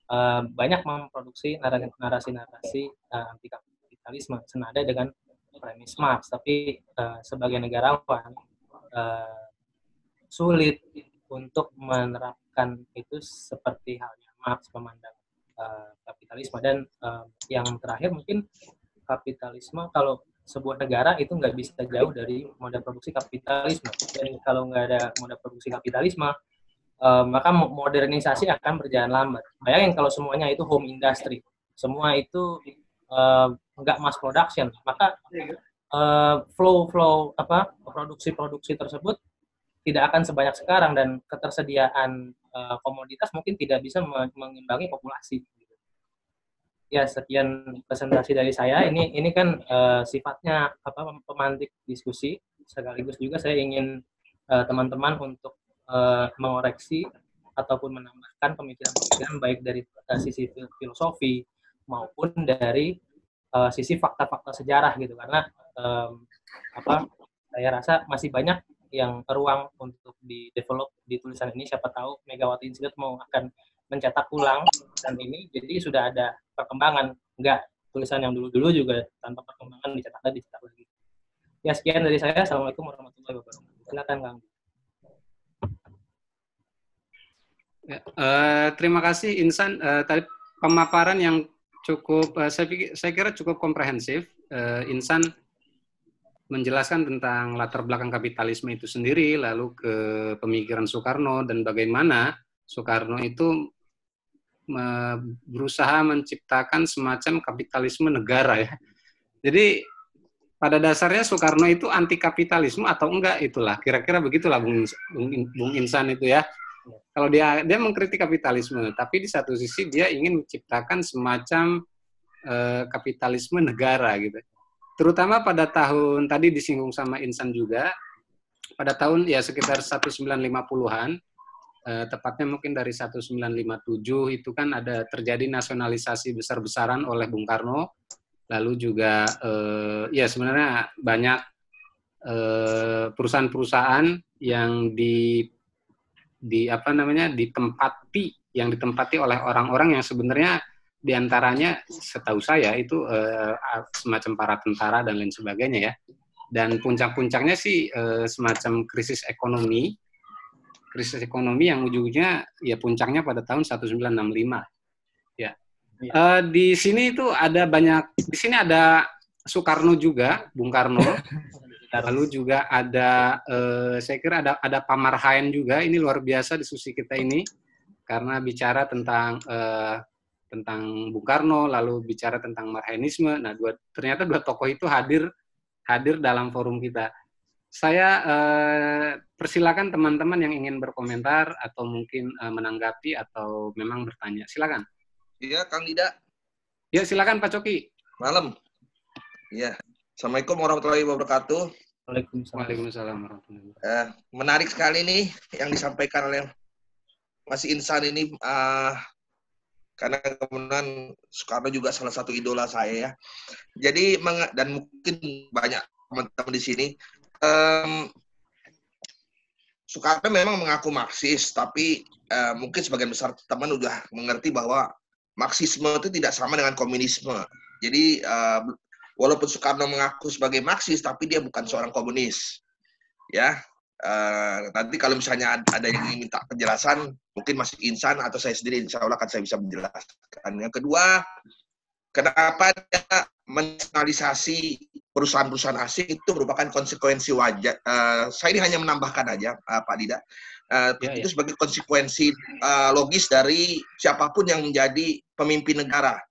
uh, banyak memproduksi narasi-narasi uh, anti kapitalisme senada dengan premis Marx. Tapi uh, sebagai negarawan uh, sulit untuk menerapkan itu seperti halnya Marx memandang uh, kapitalisme dan uh, yang terakhir mungkin kapitalisme kalau sebuah negara itu nggak bisa jauh dari moda produksi kapitalisme. Dan kalau nggak ada moda produksi kapitalisme, uh, maka modernisasi akan berjalan lambat. Bayangin kalau semuanya itu home industry, semua itu uh, nggak mass production, maka uh, flow flow apa produksi-produksi tersebut tidak akan sebanyak sekarang dan ketersediaan uh, komoditas mungkin tidak bisa mengimbangi populasi. Ya sekian presentasi dari saya. Ini ini kan uh, sifatnya apa pemantik diskusi. Sekaligus juga saya ingin eh, teman-teman uh, untuk uh, mengoreksi ataupun menambahkan pemikiran-pemikiran baik dari uh, sisi filosofi maupun dari uh, sisi fakta-fakta sejarah gitu. Karena um, apa saya rasa masih banyak yang ruang untuk di develop di tulisan ini. Siapa tahu Megawati Institute mau akan mencetak ulang dan ini. Jadi sudah ada perkembangan. Enggak tulisan yang dulu-dulu juga tanpa perkembangan dicetak lagi dicetak lagi. Ya sekian dari saya. Assalamualaikum warahmatullahi wabarakatuh. Silakan kang. Uh, terima kasih Insan. Uh, tadi pemaparan yang cukup uh, saya pikir saya kira cukup komprehensif. Uh, Insan menjelaskan tentang latar belakang kapitalisme itu sendiri, lalu ke pemikiran Soekarno dan bagaimana Soekarno itu berusaha menciptakan semacam kapitalisme negara ya. Jadi pada dasarnya Soekarno itu anti kapitalisme atau enggak itulah kira-kira begitulah Bung, Bung, Bung Insan itu ya. Kalau dia dia mengkritik kapitalisme, tapi di satu sisi dia ingin menciptakan semacam eh, kapitalisme negara gitu. Terutama pada tahun tadi disinggung sama Insan juga pada tahun ya sekitar 1950-an eh, tepatnya mungkin dari 1957 itu kan ada terjadi nasionalisasi besar-besaran oleh Bung Karno, lalu juga eh, ya sebenarnya banyak eh, perusahaan-perusahaan yang di di apa namanya ditempati yang ditempati oleh orang-orang yang sebenarnya di antaranya setahu saya itu eh, semacam para tentara dan lain sebagainya ya dan puncak-puncaknya sih eh, semacam krisis ekonomi krisis ekonomi yang ujungnya ya puncaknya pada tahun 1965. Ya. ya. Uh, di sini itu ada banyak di sini ada Soekarno juga, Bung Karno. [laughs] Lalu juga ada uh, saya kira ada ada Pamarhaen juga. Ini luar biasa diskusi kita ini karena bicara tentang uh, tentang Bung Karno, lalu bicara tentang Marhaenisme. Nah, dua ternyata dua tokoh itu hadir hadir dalam forum kita. Saya eh, persilakan teman-teman yang ingin berkomentar atau mungkin eh, menanggapi atau memang bertanya. Silakan. Iya, Kang Dida. Ya, silakan Pak Coki. Malam. Iya. Assalamualaikum warahmatullahi wabarakatuh. Waalaikumsalam. Waalaikumsalam warahmatullahi wabarakatuh. Eh, menarik sekali nih yang disampaikan oleh Mas Insan ini uh, karena kemudian Soekarno juga salah satu idola saya ya. Jadi dan mungkin banyak teman-teman di sini um, Soekarno memang mengaku Marxis, tapi uh, mungkin sebagian besar teman sudah mengerti bahwa Marxisme itu tidak sama dengan komunisme. Jadi uh, walaupun Soekarno mengaku sebagai Marxis, tapi dia bukan seorang komunis. Ya, uh, nanti kalau misalnya ada yang ingin minta penjelasan, mungkin masih Insan atau saya sendiri, insya Allah akan saya bisa menjelaskan. Yang kedua, kenapa dia menasionalisasi perusahaan-perusahaan asing itu merupakan konsekuensi wajar. Uh, saya ini hanya menambahkan aja, uh, Pak Dida. Uh, ya, itu ya. sebagai konsekuensi uh, logis dari siapa pun yang menjadi pemimpin negara.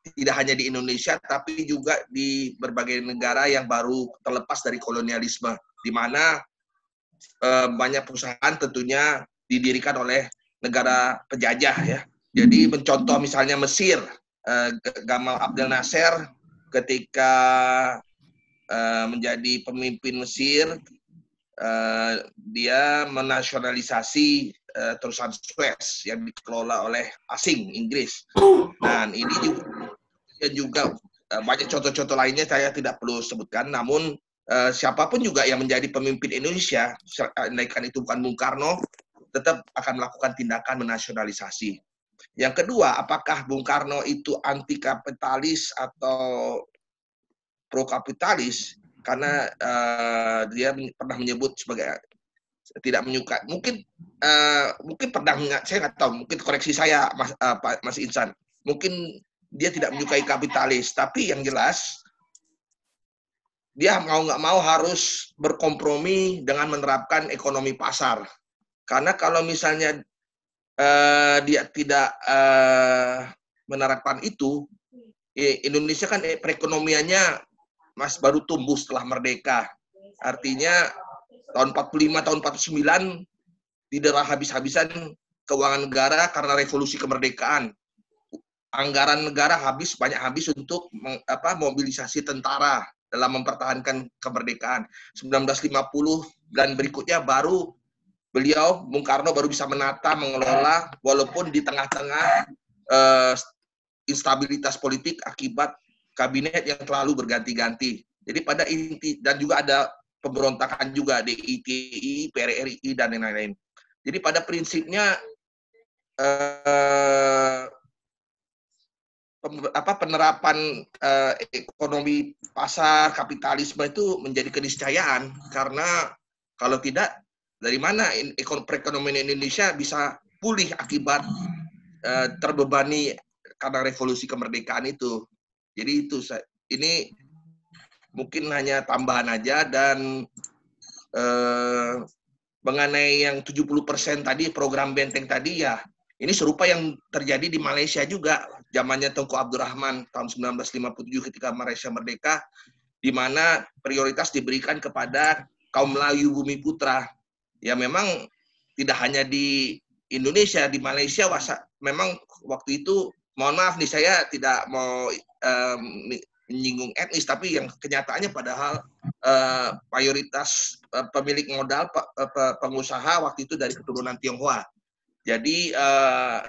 Tidak hanya di Indonesia, tapi juga di berbagai negara yang baru terlepas dari kolonialisme, di mana uh, banyak perusahaan tentunya didirikan oleh negara penjajah ya. Jadi mencontoh misalnya Mesir, uh, Gamal Abdel Nasser ketika uh, menjadi pemimpin Mesir, uh, dia menasionalisasi uh, terusan Suez yang dikelola oleh asing Inggris. Dan ini juga juga uh, banyak contoh-contoh lainnya saya tidak perlu sebutkan. Namun uh, siapa pun juga yang menjadi pemimpin Indonesia, andaikan itu bukan Bung Karno, tetap akan melakukan tindakan menasionalisasi. Yang kedua, apakah Bung Karno itu anti kapitalis atau pro kapitalis? Karena uh, dia pernah menyebut sebagai tidak menyukai. Mungkin uh, mungkin pernah saya nggak tahu. Mungkin koreksi saya Mas uh, Mas Insan. Mungkin dia tidak menyukai kapitalis, tapi yang jelas dia mau nggak mau harus berkompromi dengan menerapkan ekonomi pasar. Karena kalau misalnya uh, dia tidak uh, menerapkan itu, Indonesia kan eh, perekonomiannya mas baru tumbuh setelah merdeka. Artinya tahun 45, tahun 49 tidak habis-habisan keuangan negara karena revolusi kemerdekaan. Anggaran negara habis banyak habis untuk meng, apa, mobilisasi tentara dalam mempertahankan kemerdekaan. 1950 dan berikutnya baru beliau Bung Karno baru bisa menata mengelola walaupun di tengah-tengah uh, instabilitas politik akibat kabinet yang terlalu berganti-ganti. Jadi pada inti dan juga ada pemberontakan juga di ITI, PRRI dan lain-lain. Jadi pada prinsipnya uh, apa penerapan uh, ekonomi pasar kapitalisme itu menjadi keniscayaan karena kalau tidak dari mana perekonomian Indonesia bisa pulih akibat uh, terbebani karena revolusi kemerdekaan itu. Jadi itu ini mungkin hanya tambahan aja dan uh, mengenai yang 70% tadi program benteng tadi ya ini serupa yang terjadi di Malaysia juga zamannya Tengku Abdurrahman tahun 1957 ketika Malaysia merdeka di mana prioritas diberikan kepada kaum Melayu Bumi Putra ya memang tidak hanya di Indonesia, di Malaysia wasa, memang waktu itu mohon maaf nih saya tidak mau um, menyinggung etnis tapi yang kenyataannya padahal uh, mayoritas uh, pemilik modal pe, pe, pengusaha waktu itu dari keturunan Tionghoa. Jadi uh,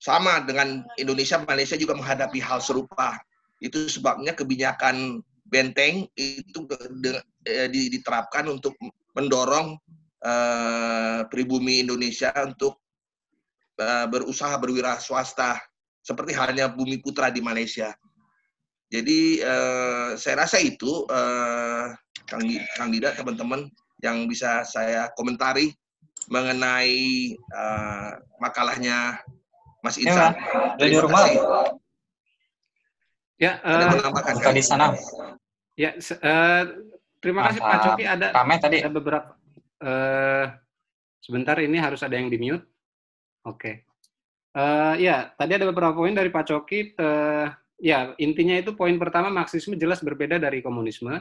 sama dengan Indonesia, Malaysia juga menghadapi hal serupa. Itu sebabnya kebijakan benteng itu diterapkan untuk mendorong uh, pribumi Indonesia untuk uh, berusaha berwira swasta seperti halnya Bumi Putra di Malaysia. Jadi uh, saya rasa itu uh, Kang Dida teman-teman yang bisa saya komentari mengenai uh, makalahnya Mas Insan. Ya, di rumah. Ya, uh, di sana. Ya, uh, terima kasih Pak Coki. Ada, Rame tadi. ada beberapa uh, sebentar ini harus ada yang di mute. Oke. Okay. Uh, eh, ya, tadi ada beberapa poin dari Pak Coki. Uh, ya, intinya itu poin pertama Marxisme jelas berbeda dari komunisme.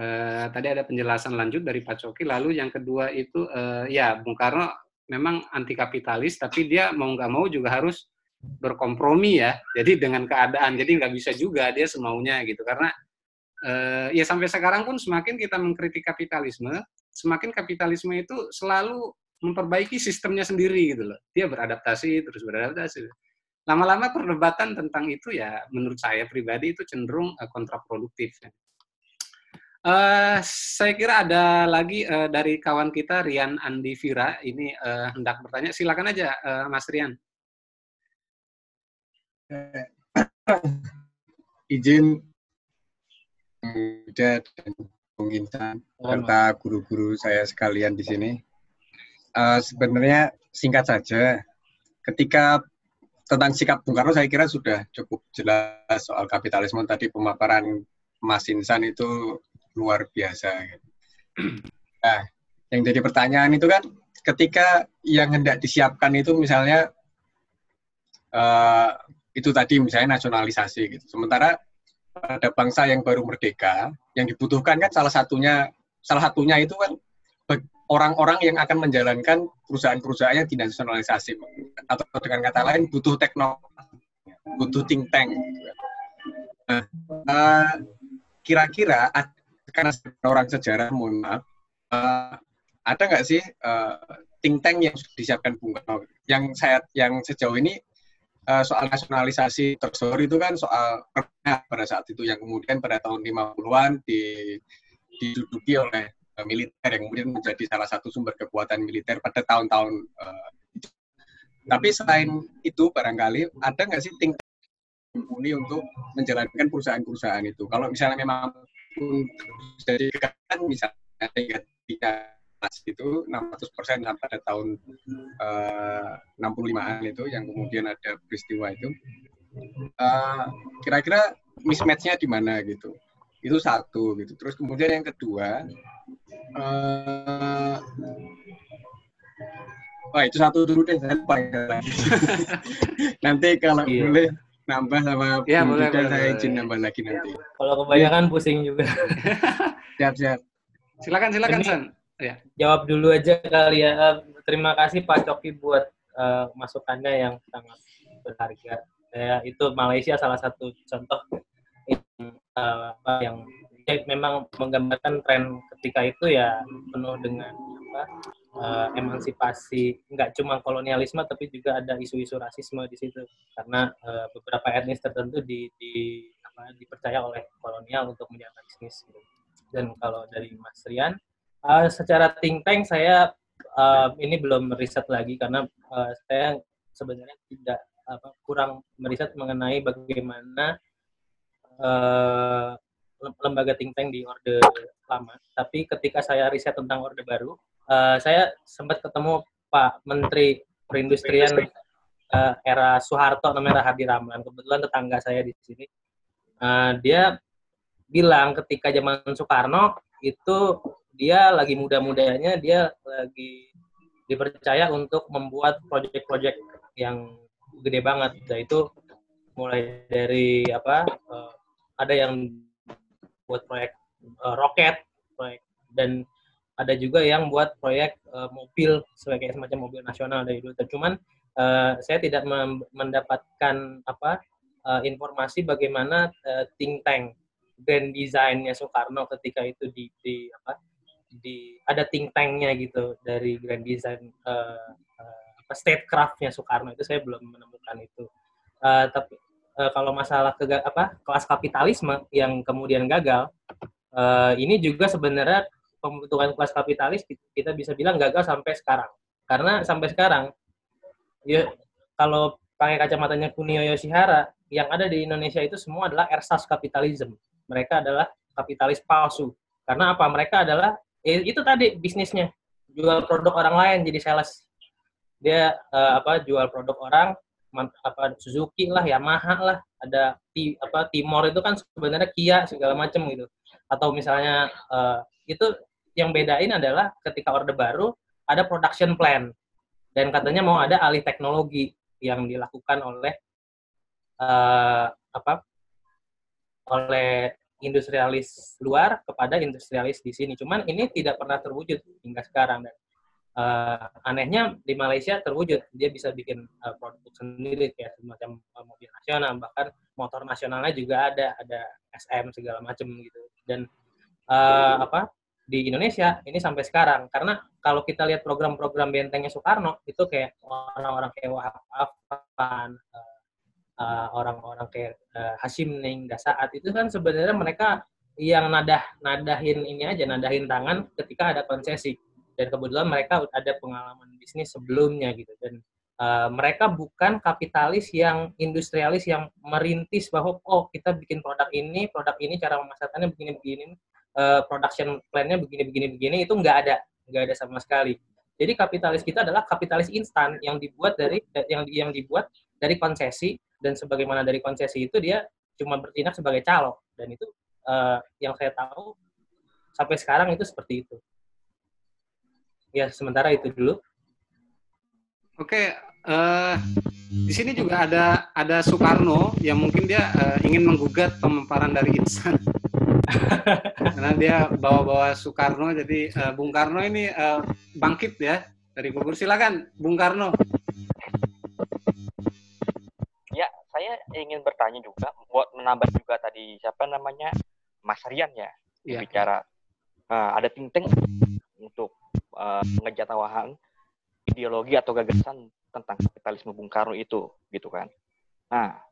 Uh, tadi ada penjelasan lanjut dari Pak Coki. Lalu yang kedua itu, uh, ya, Bung Karno memang anti kapitalis, tapi dia mau nggak mau juga harus berkompromi ya. Jadi dengan keadaan, jadi nggak bisa juga dia semaunya gitu. Karena uh, ya sampai sekarang pun semakin kita mengkritik kapitalisme, semakin kapitalisme itu selalu memperbaiki sistemnya sendiri gitu loh. Dia beradaptasi terus beradaptasi. Lama-lama perdebatan tentang itu ya menurut saya pribadi itu cenderung uh, kontraproduktif. Uh, saya kira ada lagi uh, dari kawan kita Rian Andi Vira ini uh, hendak bertanya. Silakan aja, uh, Mas Rian. Izin muda dan Bung Intan serta guru-guru saya sekalian di sini. Uh, sebenarnya singkat saja, ketika tentang sikap Bung Karno saya kira sudah cukup jelas soal kapitalisme tadi pemaparan Mas Insan itu luar biasa. Nah, yang jadi pertanyaan itu kan ketika yang hendak disiapkan itu misalnya uh, itu tadi misalnya nasionalisasi gitu. Sementara ada bangsa yang baru merdeka, yang dibutuhkan kan salah satunya salah satunya itu kan orang-orang yang akan menjalankan perusahaan-perusahaan yang dinasionalisasi atau dengan kata lain butuh teknologi, butuh think tank. Nah, uh, kira-kira karena orang sejarah mohon maaf uh, ada nggak sih uh, think tank yang sudah disiapkan Bung Karno yang saya yang sejauh ini uh, soal nasionalisasi tersebut itu kan soal pada saat itu yang kemudian pada tahun 50-an di, diduduki oleh militer yang kemudian menjadi salah satu sumber kekuatan militer pada tahun-tahun uh, tapi selain itu barangkali ada nggak sih think mumpuni untuk menjalankan perusahaan-perusahaan itu. Kalau misalnya memang jadi kan misalnya tiga itu 600 persen pada tahun uh, 65-an itu yang kemudian ada peristiwa itu uh, kira-kira mismatch-nya di mana gitu itu satu gitu terus kemudian yang kedua uh, Wah itu satu dulu deh, saya lupa lagi. [laughs] Nanti kalau iya. boleh nambah sama ya, boleh, boleh, saya izin nambah lagi nanti. Kalau kebanyakan pusing juga. [laughs] siap siap. Silakan silakan San. Ya. Jawab dulu aja kali ya. Eh, terima kasih Pak Coki buat uh, masukannya yang sangat berharga. Ya, itu Malaysia salah satu contoh yang, uh, yang ya, memang menggambarkan tren ketika itu ya penuh dengan apa uh, emansipasi nggak cuma kolonialisme tapi juga ada isu-isu rasisme di situ karena uh, beberapa etnis tertentu di, di apa, dipercaya oleh kolonial untuk menjalankan bisnis gitu. dan kalau dari Mas Rian uh, secara think tank saya uh, ini belum riset lagi karena uh, saya sebenarnya tidak apa, kurang meriset mengenai bagaimana uh, lembaga think tank di orde lama tapi ketika saya riset tentang orde baru uh, saya sempat ketemu Pak Menteri Perindustrian uh, era Soeharto namanya Rahardi Ramlan. Kebetulan tetangga saya di sini. Uh, dia bilang ketika zaman Soekarno itu dia lagi muda-mudanya dia lagi dipercaya untuk membuat proyek-proyek yang gede banget. Yaitu mulai dari apa uh, ada yang buat proyek uh, roket, proyek dan ada juga yang buat proyek uh, mobil sebagai semacam mobil nasional dari dulu. Cuman uh, saya tidak mendapatkan apa uh, informasi bagaimana uh, think tank grand design-nya Soekarno ketika itu di, di apa di ada think tanknya gitu dari grand design uh, uh, statecraft-nya Soekarno itu saya belum menemukan itu. Uh, tapi uh, kalau masalah ke apa kelas kapitalisme yang kemudian gagal, uh, ini juga sebenarnya pembentukan kelas kapitalis kita bisa bilang gagal sampai sekarang. Karena sampai sekarang, ya kalau pakai kacamatanya Kunio Yoshihara, yang ada di Indonesia itu semua adalah ersas kapitalisme. Mereka adalah kapitalis palsu. Karena apa? Mereka adalah ya itu tadi bisnisnya jual produk orang lain jadi sales. Dia uh, apa jual produk orang apa Suzuki lah, Yamaha lah, ada apa Timor itu kan sebenarnya Kia segala macam gitu. Atau misalnya uh, itu yang bedain adalah ketika orde baru ada production plan dan katanya mau ada alih teknologi yang dilakukan oleh uh, apa oleh industrialis luar kepada industrialis di sini. Cuman ini tidak pernah terwujud hingga sekarang dan uh, anehnya di Malaysia terwujud. Dia bisa bikin uh, produk sendiri kayak semacam mobil nasional bahkan motor nasionalnya juga ada ada SM segala macam gitu dan uh, apa di Indonesia ini sampai sekarang. Karena kalau kita lihat program-program bentengnya Soekarno itu kayak orang-orang kayak Wahab Afan uh, orang-orang kayak uh, Hashim Ning Dasaat itu kan sebenarnya mereka yang nadah nadahin ini aja nadahin tangan ketika ada konsesi. Dan kebetulan mereka ada pengalaman bisnis sebelumnya gitu. Dan uh, mereka bukan kapitalis yang industrialis yang merintis bahwa oh kita bikin produk ini produk ini cara memasarkannya begini begini uh, production plan-nya begini begini begini itu nggak ada nggak ada sama sekali jadi kapitalis kita adalah kapitalis instan yang dibuat dari yang yang dibuat dari konsesi dan sebagaimana dari konsesi itu dia cuma bertindak sebagai calok dan itu uh, yang saya tahu sampai sekarang itu seperti itu. Ya, sementara itu dulu. Oke, uh, di sini juga ada ada Soekarno yang mungkin dia uh, ingin menggugat pemaparan dari insan. Karena dia bawa-bawa Soekarno, jadi uh, Bung Karno ini uh, bangkit ya dari gugur. Silakan, Bung Karno. Ya, saya ingin bertanya juga, buat menambah juga tadi siapa namanya Mas Rian ya, yeah. bicara uh, ada ting-ting untuk uh, ngejatawahan ideologi atau gagasan tentang kapitalisme Bung Karno itu, gitu kan. Nah,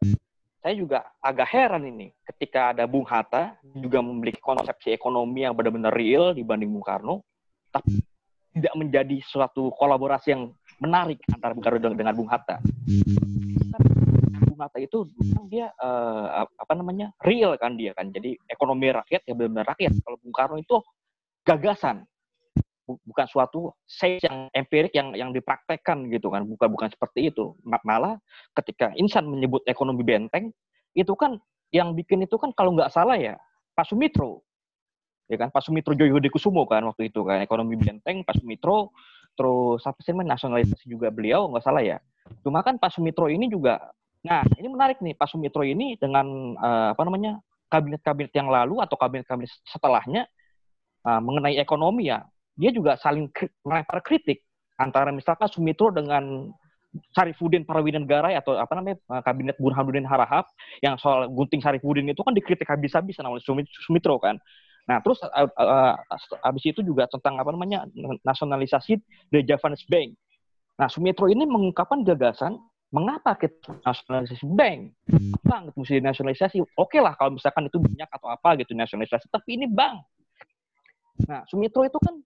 saya juga agak heran ini. Ketika ada Bung Hatta juga memiliki konsepsi ekonomi yang benar-benar real dibanding Bung Karno, tapi tidak menjadi suatu kolaborasi yang menarik antara Bung Karno dengan Bung Hatta. Mata itu dia uh, apa namanya real kan dia kan. Jadi ekonomi rakyat ya benar-benar rakyat. Kalau Bung Karno itu gagasan bukan suatu saya yang empirik yang yang dipraktekkan gitu kan. Bukan bukan seperti itu. Malah ketika insan menyebut ekonomi benteng itu kan yang bikin itu kan kalau nggak salah ya Pak Sumitro ya kan? Pak Sumitro Joyo Kusumo kan waktu itu kan. Ekonomi benteng Pak Sumitro terus apa sih nasionalisasi juga beliau nggak salah ya. Cuma kan Pak Sumitro ini juga Nah, ini menarik nih. Pak Sumitro ini dengan uh, apa namanya? Kabinet-kabinet yang lalu atau kabinet-kabinet setelahnya uh, mengenai ekonomi ya, dia juga saling melempar kritik antara misalkan Sumitro dengan Sarifudin Parawinegara atau apa namanya eh, kabinet Burhanuddin Harahap yang soal gunting Sarifudin itu kan dikritik habis-habisan oleh Sumitro kan. Nah, terus uh, itu juga tentang apa namanya nasionalisasi The Javanese Bank. Nah, Sumitro ini mengungkapkan gagasan mengapa kita nasionalisasi bank? Bank mesti nasionalisasi. Oke lah kalau misalkan itu minyak atau apa gitu nasionalisasi, tapi ini bank. Nah, Sumitro itu kan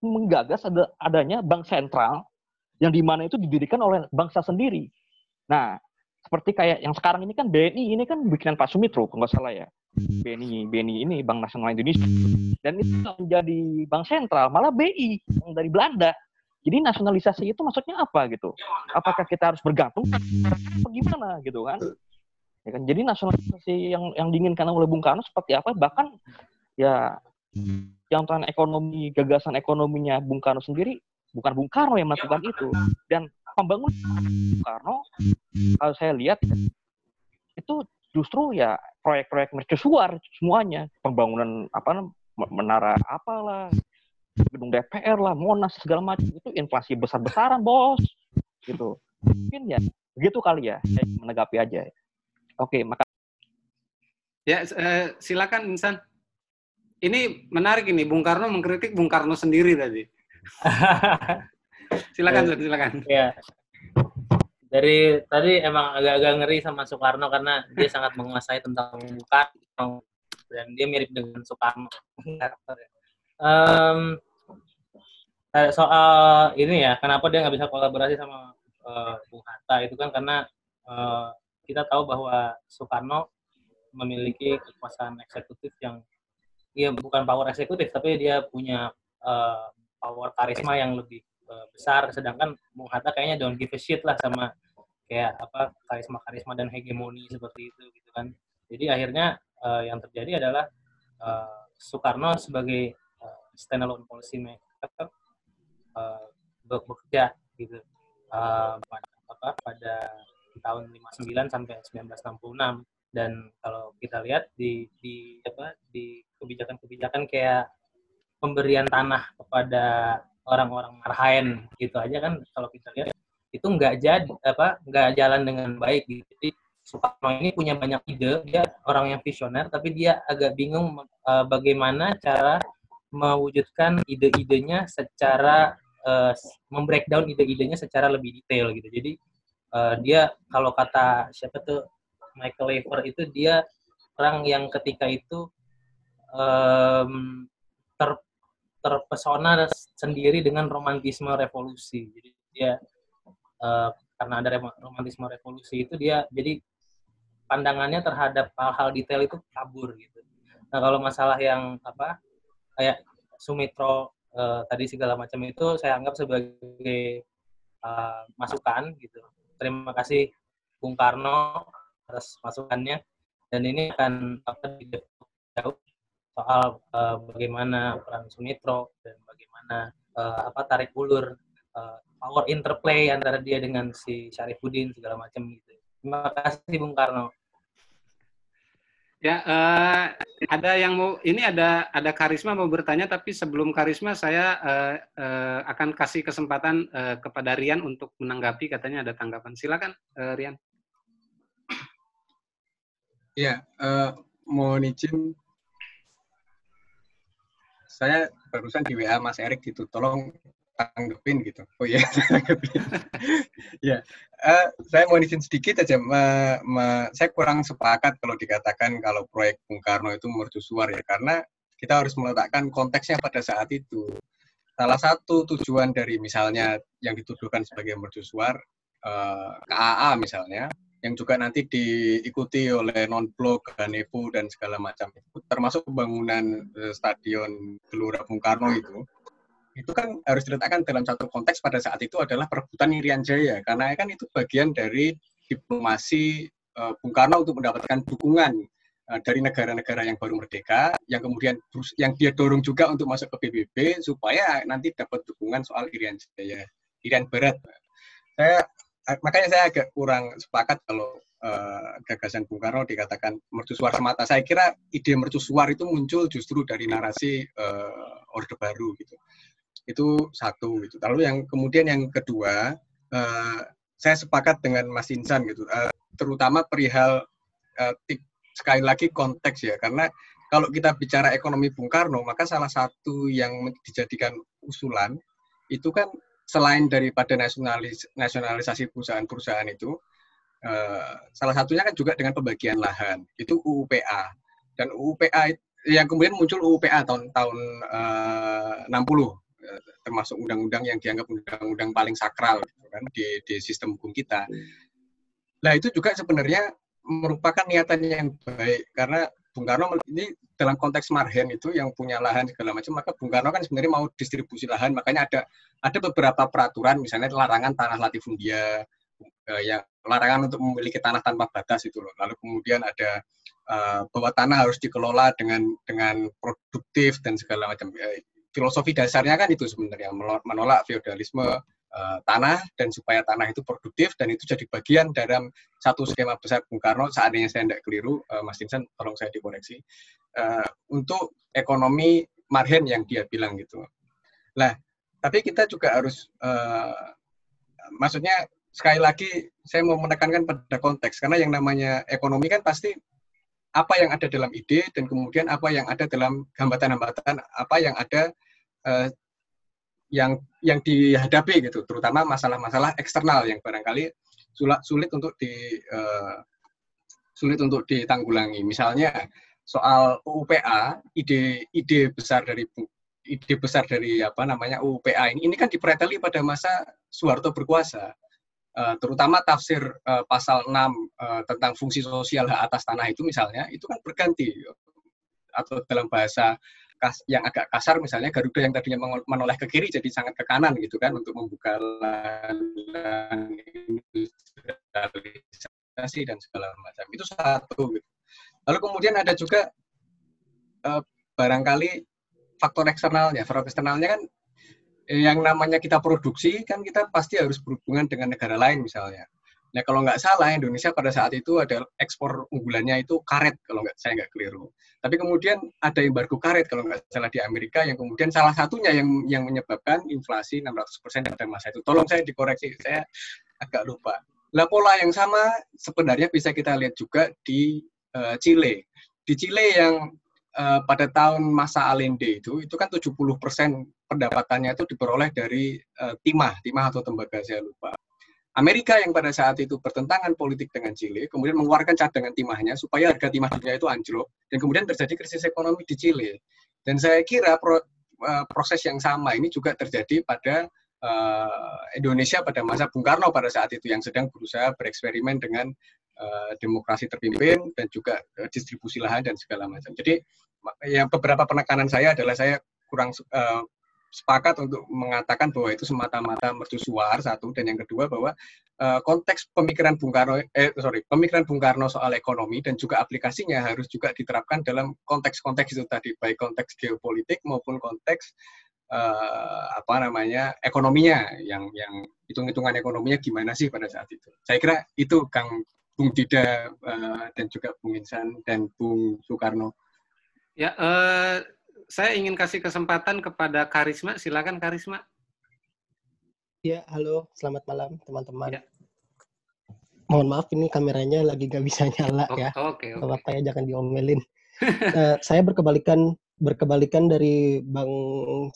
menggagas ada adanya bank sentral yang di mana itu didirikan oleh bangsa sendiri. Nah, seperti kayak yang sekarang ini kan BNI ini kan bikinan Pak Sumitro kalau nggak salah ya. BNI BNI ini Bank Nasional Indonesia dan itu menjadi bank sentral malah BI yang dari Belanda jadi nasionalisasi itu maksudnya apa gitu? Apakah kita harus bergantung atau gimana gitu kan? Ya kan? Jadi nasionalisasi yang yang diinginkan oleh Bung Karno seperti apa? Bahkan ya yang tentang ekonomi gagasan ekonominya Bung Karno sendiri bukan Bung Karno yang melakukan itu dan pembangunan Bung Karno kalau saya lihat itu justru ya proyek-proyek mercusuar semuanya pembangunan apa menara apalah gedung DPR lah, Monas segala macam itu inflasi besar-besaran bos, gitu. Mungkin ya begitu kali ya, saya menanggapi aja. Oke, maka. Ya, eh, silakan Insan. Ini menarik ini, Bung Karno mengkritik Bung Karno sendiri tadi. [laughs] silakan, ya, silakan. Ya. Dari tadi emang agak-agak ngeri sama Soekarno karena dia sangat menguasai tentang Bung Karno dan dia mirip dengan Soekarno [laughs] um, soal ini ya, kenapa dia nggak bisa kolaborasi sama uh, Bung Hatta itu kan karena uh, kita tahu bahwa Soekarno memiliki kekuasaan eksekutif yang dia bukan power eksekutif tapi dia punya uh, power karisma yang lebih uh, besar. Sedangkan Bung Hatta kayaknya don't give a shit lah sama kayak apa karisma karisma dan hegemoni seperti itu gitu kan. Jadi akhirnya uh, yang terjadi adalah uh, Soekarno sebagai standalone policy maker uh, bekerja gitu. Uh, pada, apa, pada tahun 59 sampai 1966 dan kalau kita lihat di di apa di kebijakan-kebijakan kayak pemberian tanah kepada orang-orang marhaen gitu aja kan kalau kita lihat itu nggak jadi apa nggak jalan dengan baik gitu. Jadi Soekarno ini punya banyak ide, dia orang yang visioner tapi dia agak bingung uh, bagaimana cara mewujudkan ide-idenya secara uh, membreakdown ide-idenya secara lebih detail gitu. Jadi uh, dia kalau kata siapa tuh Michael Lever itu dia orang yang ketika itu um, ter, terpesona sendiri dengan romantisme revolusi. Jadi dia uh, karena ada romantisme revolusi itu dia jadi pandangannya terhadap hal-hal detail itu kabur gitu. Nah kalau masalah yang apa kayak Sumitro uh, tadi segala macam itu saya anggap sebagai uh, masukan gitu. Terima kasih Bung Karno atas masukannya dan ini akan apa jauh soal uh, bagaimana peran Sumitro dan bagaimana uh, apa tarik ulur uh, power interplay antara dia dengan si Syarifuddin segala macam gitu. Terima kasih Bung Karno. Ya, uh, ada yang mau ini ada ada karisma mau bertanya tapi sebelum karisma saya uh, uh, akan kasih kesempatan uh, kepada Rian untuk menanggapi katanya ada tanggapan. Silakan uh, Rian. Ya, uh, mohon izin saya barusan di WA Mas Erik gitu, tolong tanggepin gitu. Oh iya, [laughs] ya, uh, saya mau izin sedikit aja. Me, me, saya kurang sepakat kalau dikatakan kalau proyek Bung Karno itu mercusuar ya, karena kita harus meletakkan konteksnya pada saat itu. Salah satu tujuan dari misalnya yang dituduhkan sebagai mercusuar, uh, eh, KAA misalnya, yang juga nanti diikuti oleh non-blok, Ganevo, dan segala macam. Itu, termasuk pembangunan eh, stadion Gelora Bung Karno itu, itu kan harus diletakkan dalam satu konteks pada saat itu adalah perebutan Irian Jaya, karena kan itu bagian dari diplomasi uh, Bung Karno untuk mendapatkan dukungan uh, dari negara-negara yang baru merdeka, yang kemudian yang dia dorong juga untuk masuk ke PBB supaya nanti dapat dukungan soal Irian Jaya, Irian Barat. Saya makanya saya agak kurang sepakat kalau uh, gagasan Bung Karno dikatakan mercusuar semata. Saya kira ide mercusuar itu muncul justru dari narasi uh, Orde Baru gitu. Itu satu gitu. Lalu yang kemudian yang kedua, uh, saya sepakat dengan Mas Insan gitu, uh, terutama perihal uh, sekali lagi konteks ya, karena kalau kita bicara ekonomi Bung Karno, maka salah satu yang dijadikan usulan itu kan selain daripada nasionalis, nasionalisasi perusahaan-perusahaan itu, uh, salah satunya kan juga dengan pembagian lahan. Itu UUPA. Dan UUPA yang kemudian muncul UUPA tahun tahun uh, 60 termasuk undang-undang yang dianggap undang-undang paling sakral gitu kan di, di sistem hukum kita. Nah itu juga sebenarnya merupakan niatan yang baik karena Bung Karno ini dalam konteks marhen itu yang punya lahan segala macam maka Bung Karno kan sebenarnya mau distribusi lahan. Makanya ada ada beberapa peraturan misalnya larangan tanah latifundia eh, yang larangan untuk memiliki tanah tanpa batas itu loh. Lalu kemudian ada uh, bahwa tanah harus dikelola dengan dengan produktif dan segala macam. Eh, filosofi dasarnya kan itu sebenarnya menolak feodalisme tanah dan supaya tanah itu produktif dan itu jadi bagian dalam satu skema besar Bung Karno. Seandainya saya tidak keliru uh, Mas Dinsan tolong saya dikoreksi. Uh, untuk ekonomi marhen yang dia bilang gitu. Nah, tapi kita juga harus maksudnya sekali lagi saya mau menekankan pada konteks. Karena yang namanya ekonomi kan pasti apa yang ada dalam ide dan kemudian apa yang ada dalam hambatan-hambatan apa yang ada yang yang dihadapi gitu, terutama masalah-masalah eksternal yang barangkali sulit sulit untuk di uh, sulit untuk ditanggulangi. Misalnya soal UPA, ide ide besar dari ide besar dari apa namanya UPA ini ini kan dipreteli pada masa Soeharto berkuasa. Uh, terutama tafsir uh, pasal 6 uh, tentang fungsi sosial hak atas tanah itu misalnya itu kan berganti atau dalam bahasa kas, yang agak kasar misalnya Garuda yang tadinya menoleh ke kiri jadi sangat ke kanan gitu kan untuk membuka industrialisasi dan segala macam. Itu satu gitu. lalu kemudian ada juga eh, barangkali faktor eksternalnya. Faktor eksternalnya kan yang namanya kita produksi kan kita pasti harus berhubungan dengan negara lain misalnya Nah kalau nggak salah Indonesia pada saat itu ada ekspor unggulannya itu karet kalau nggak saya nggak keliru. Tapi kemudian ada embargo karet kalau nggak salah di Amerika yang kemudian salah satunya yang yang menyebabkan inflasi 600% pada masa itu. Tolong saya dikoreksi, saya agak lupa. Nah pola yang sama sebenarnya bisa kita lihat juga di uh, Chile. Di Chile yang uh, pada tahun masa Allende itu itu kan 70% pendapatannya itu diperoleh dari uh, timah, timah atau tembaga saya lupa Amerika yang pada saat itu bertentangan politik dengan Chile, kemudian mengeluarkan cadangan timahnya supaya harga timah dunia itu anjlok, dan kemudian terjadi krisis ekonomi di Chile. Dan saya kira pro, uh, proses yang sama ini juga terjadi pada uh, Indonesia pada masa Bung Karno pada saat itu yang sedang berusaha bereksperimen dengan uh, demokrasi terpimpin dan juga uh, distribusi lahan dan segala macam. Jadi yang beberapa penekanan saya adalah saya kurang uh, sepakat untuk mengatakan bahwa itu semata-mata mercusuar satu. Dan yang kedua bahwa uh, konteks pemikiran Bung Karno eh sorry pemikiran Bung Karno soal ekonomi dan juga aplikasinya harus juga diterapkan dalam konteks-konteks itu tadi baik konteks geopolitik maupun konteks uh, apa namanya ekonominya. Yang yang hitung-hitungan ekonominya gimana sih pada saat itu. Saya kira itu Kang Bung Dida uh, dan juga Bung Insan dan Bung Soekarno. Ya uh saya ingin kasih kesempatan kepada Karisma. Silakan Karisma. Ya, halo. Selamat malam, teman-teman. Ya. Mohon maaf, ini kameranya lagi nggak bisa nyala oh, ya. Oke, okay, okay. Bapak ya, jangan diomelin. uh, [laughs] saya berkebalikan berkebalikan dari Bang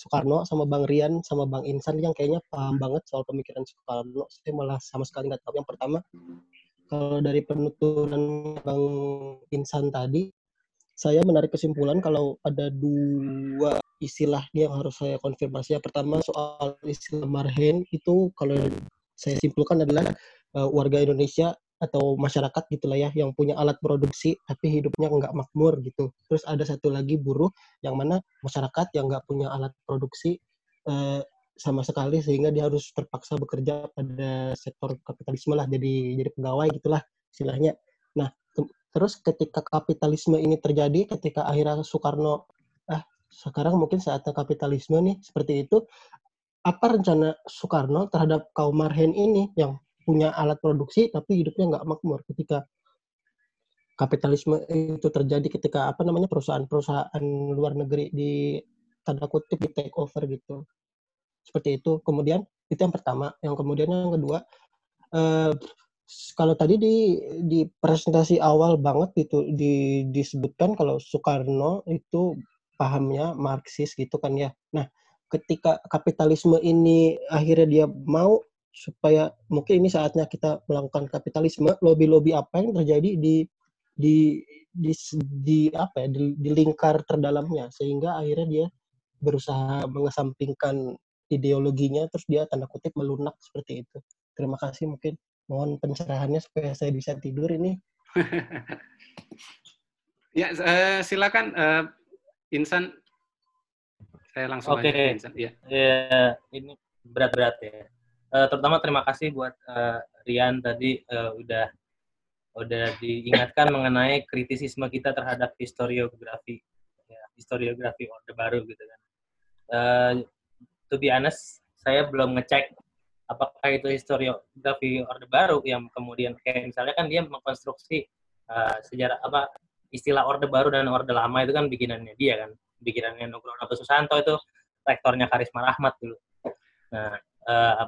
Soekarno sama Bang Rian sama Bang Insan yang kayaknya paham banget soal pemikiran Soekarno. Saya malah sama sekali nggak tahu. Yang pertama, kalau dari penuturan Bang Insan tadi, saya menarik kesimpulan kalau ada dua istilah yang harus saya konfirmasi. Yang pertama soal istilah marhen itu kalau saya simpulkan adalah uh, warga Indonesia atau masyarakat gitulah ya yang punya alat produksi tapi hidupnya nggak makmur gitu. Terus ada satu lagi buruh yang mana masyarakat yang nggak punya alat produksi uh, sama sekali sehingga dia harus terpaksa bekerja pada sektor kapitalisme lah jadi jadi pegawai gitulah istilahnya. Terus ketika kapitalisme ini terjadi, ketika akhirnya Soekarno, ah sekarang mungkin saatnya kapitalisme nih, seperti itu, apa rencana Soekarno terhadap kaum marhen ini yang punya alat produksi tapi hidupnya nggak makmur? Ketika kapitalisme itu terjadi ketika apa namanya perusahaan-perusahaan luar negeri di tanda kutip di take over gitu. Seperti itu. Kemudian itu yang pertama. Yang kemudian yang kedua eh, kalau tadi di di presentasi awal banget gitu di disebutkan kalau Soekarno itu pahamnya Marxis gitu kan ya. Nah, ketika kapitalisme ini akhirnya dia mau supaya mungkin ini saatnya kita melakukan kapitalisme, lobby-lobby apa yang terjadi di di di, di apa ya di, di lingkar terdalamnya sehingga akhirnya dia berusaha mengesampingkan ideologinya terus dia tanda kutip melunak seperti itu. Terima kasih mungkin mohon pencerahannya supaya saya bisa tidur ini. [laughs] ya, uh, silakan uh, Insan. Saya langsung Oke. Okay. Insan. Ya. ya, ini berat-berat ya. Uh, terutama terima kasih buat uh, Rian tadi uh, udah udah diingatkan mengenai kritisisme kita terhadap historiografi ya, historiografi Orde Baru gitu kan. Uh, to be honest, saya belum ngecek apakah itu historiografi Orde Baru yang kemudian kayak misalnya kan dia mengkonstruksi uh, sejarah apa istilah Orde Baru dan Orde Lama itu kan bikinannya dia kan bikinannya Nugroho Susanto itu rektornya Karisma Rahmat dulu. Nah, uh,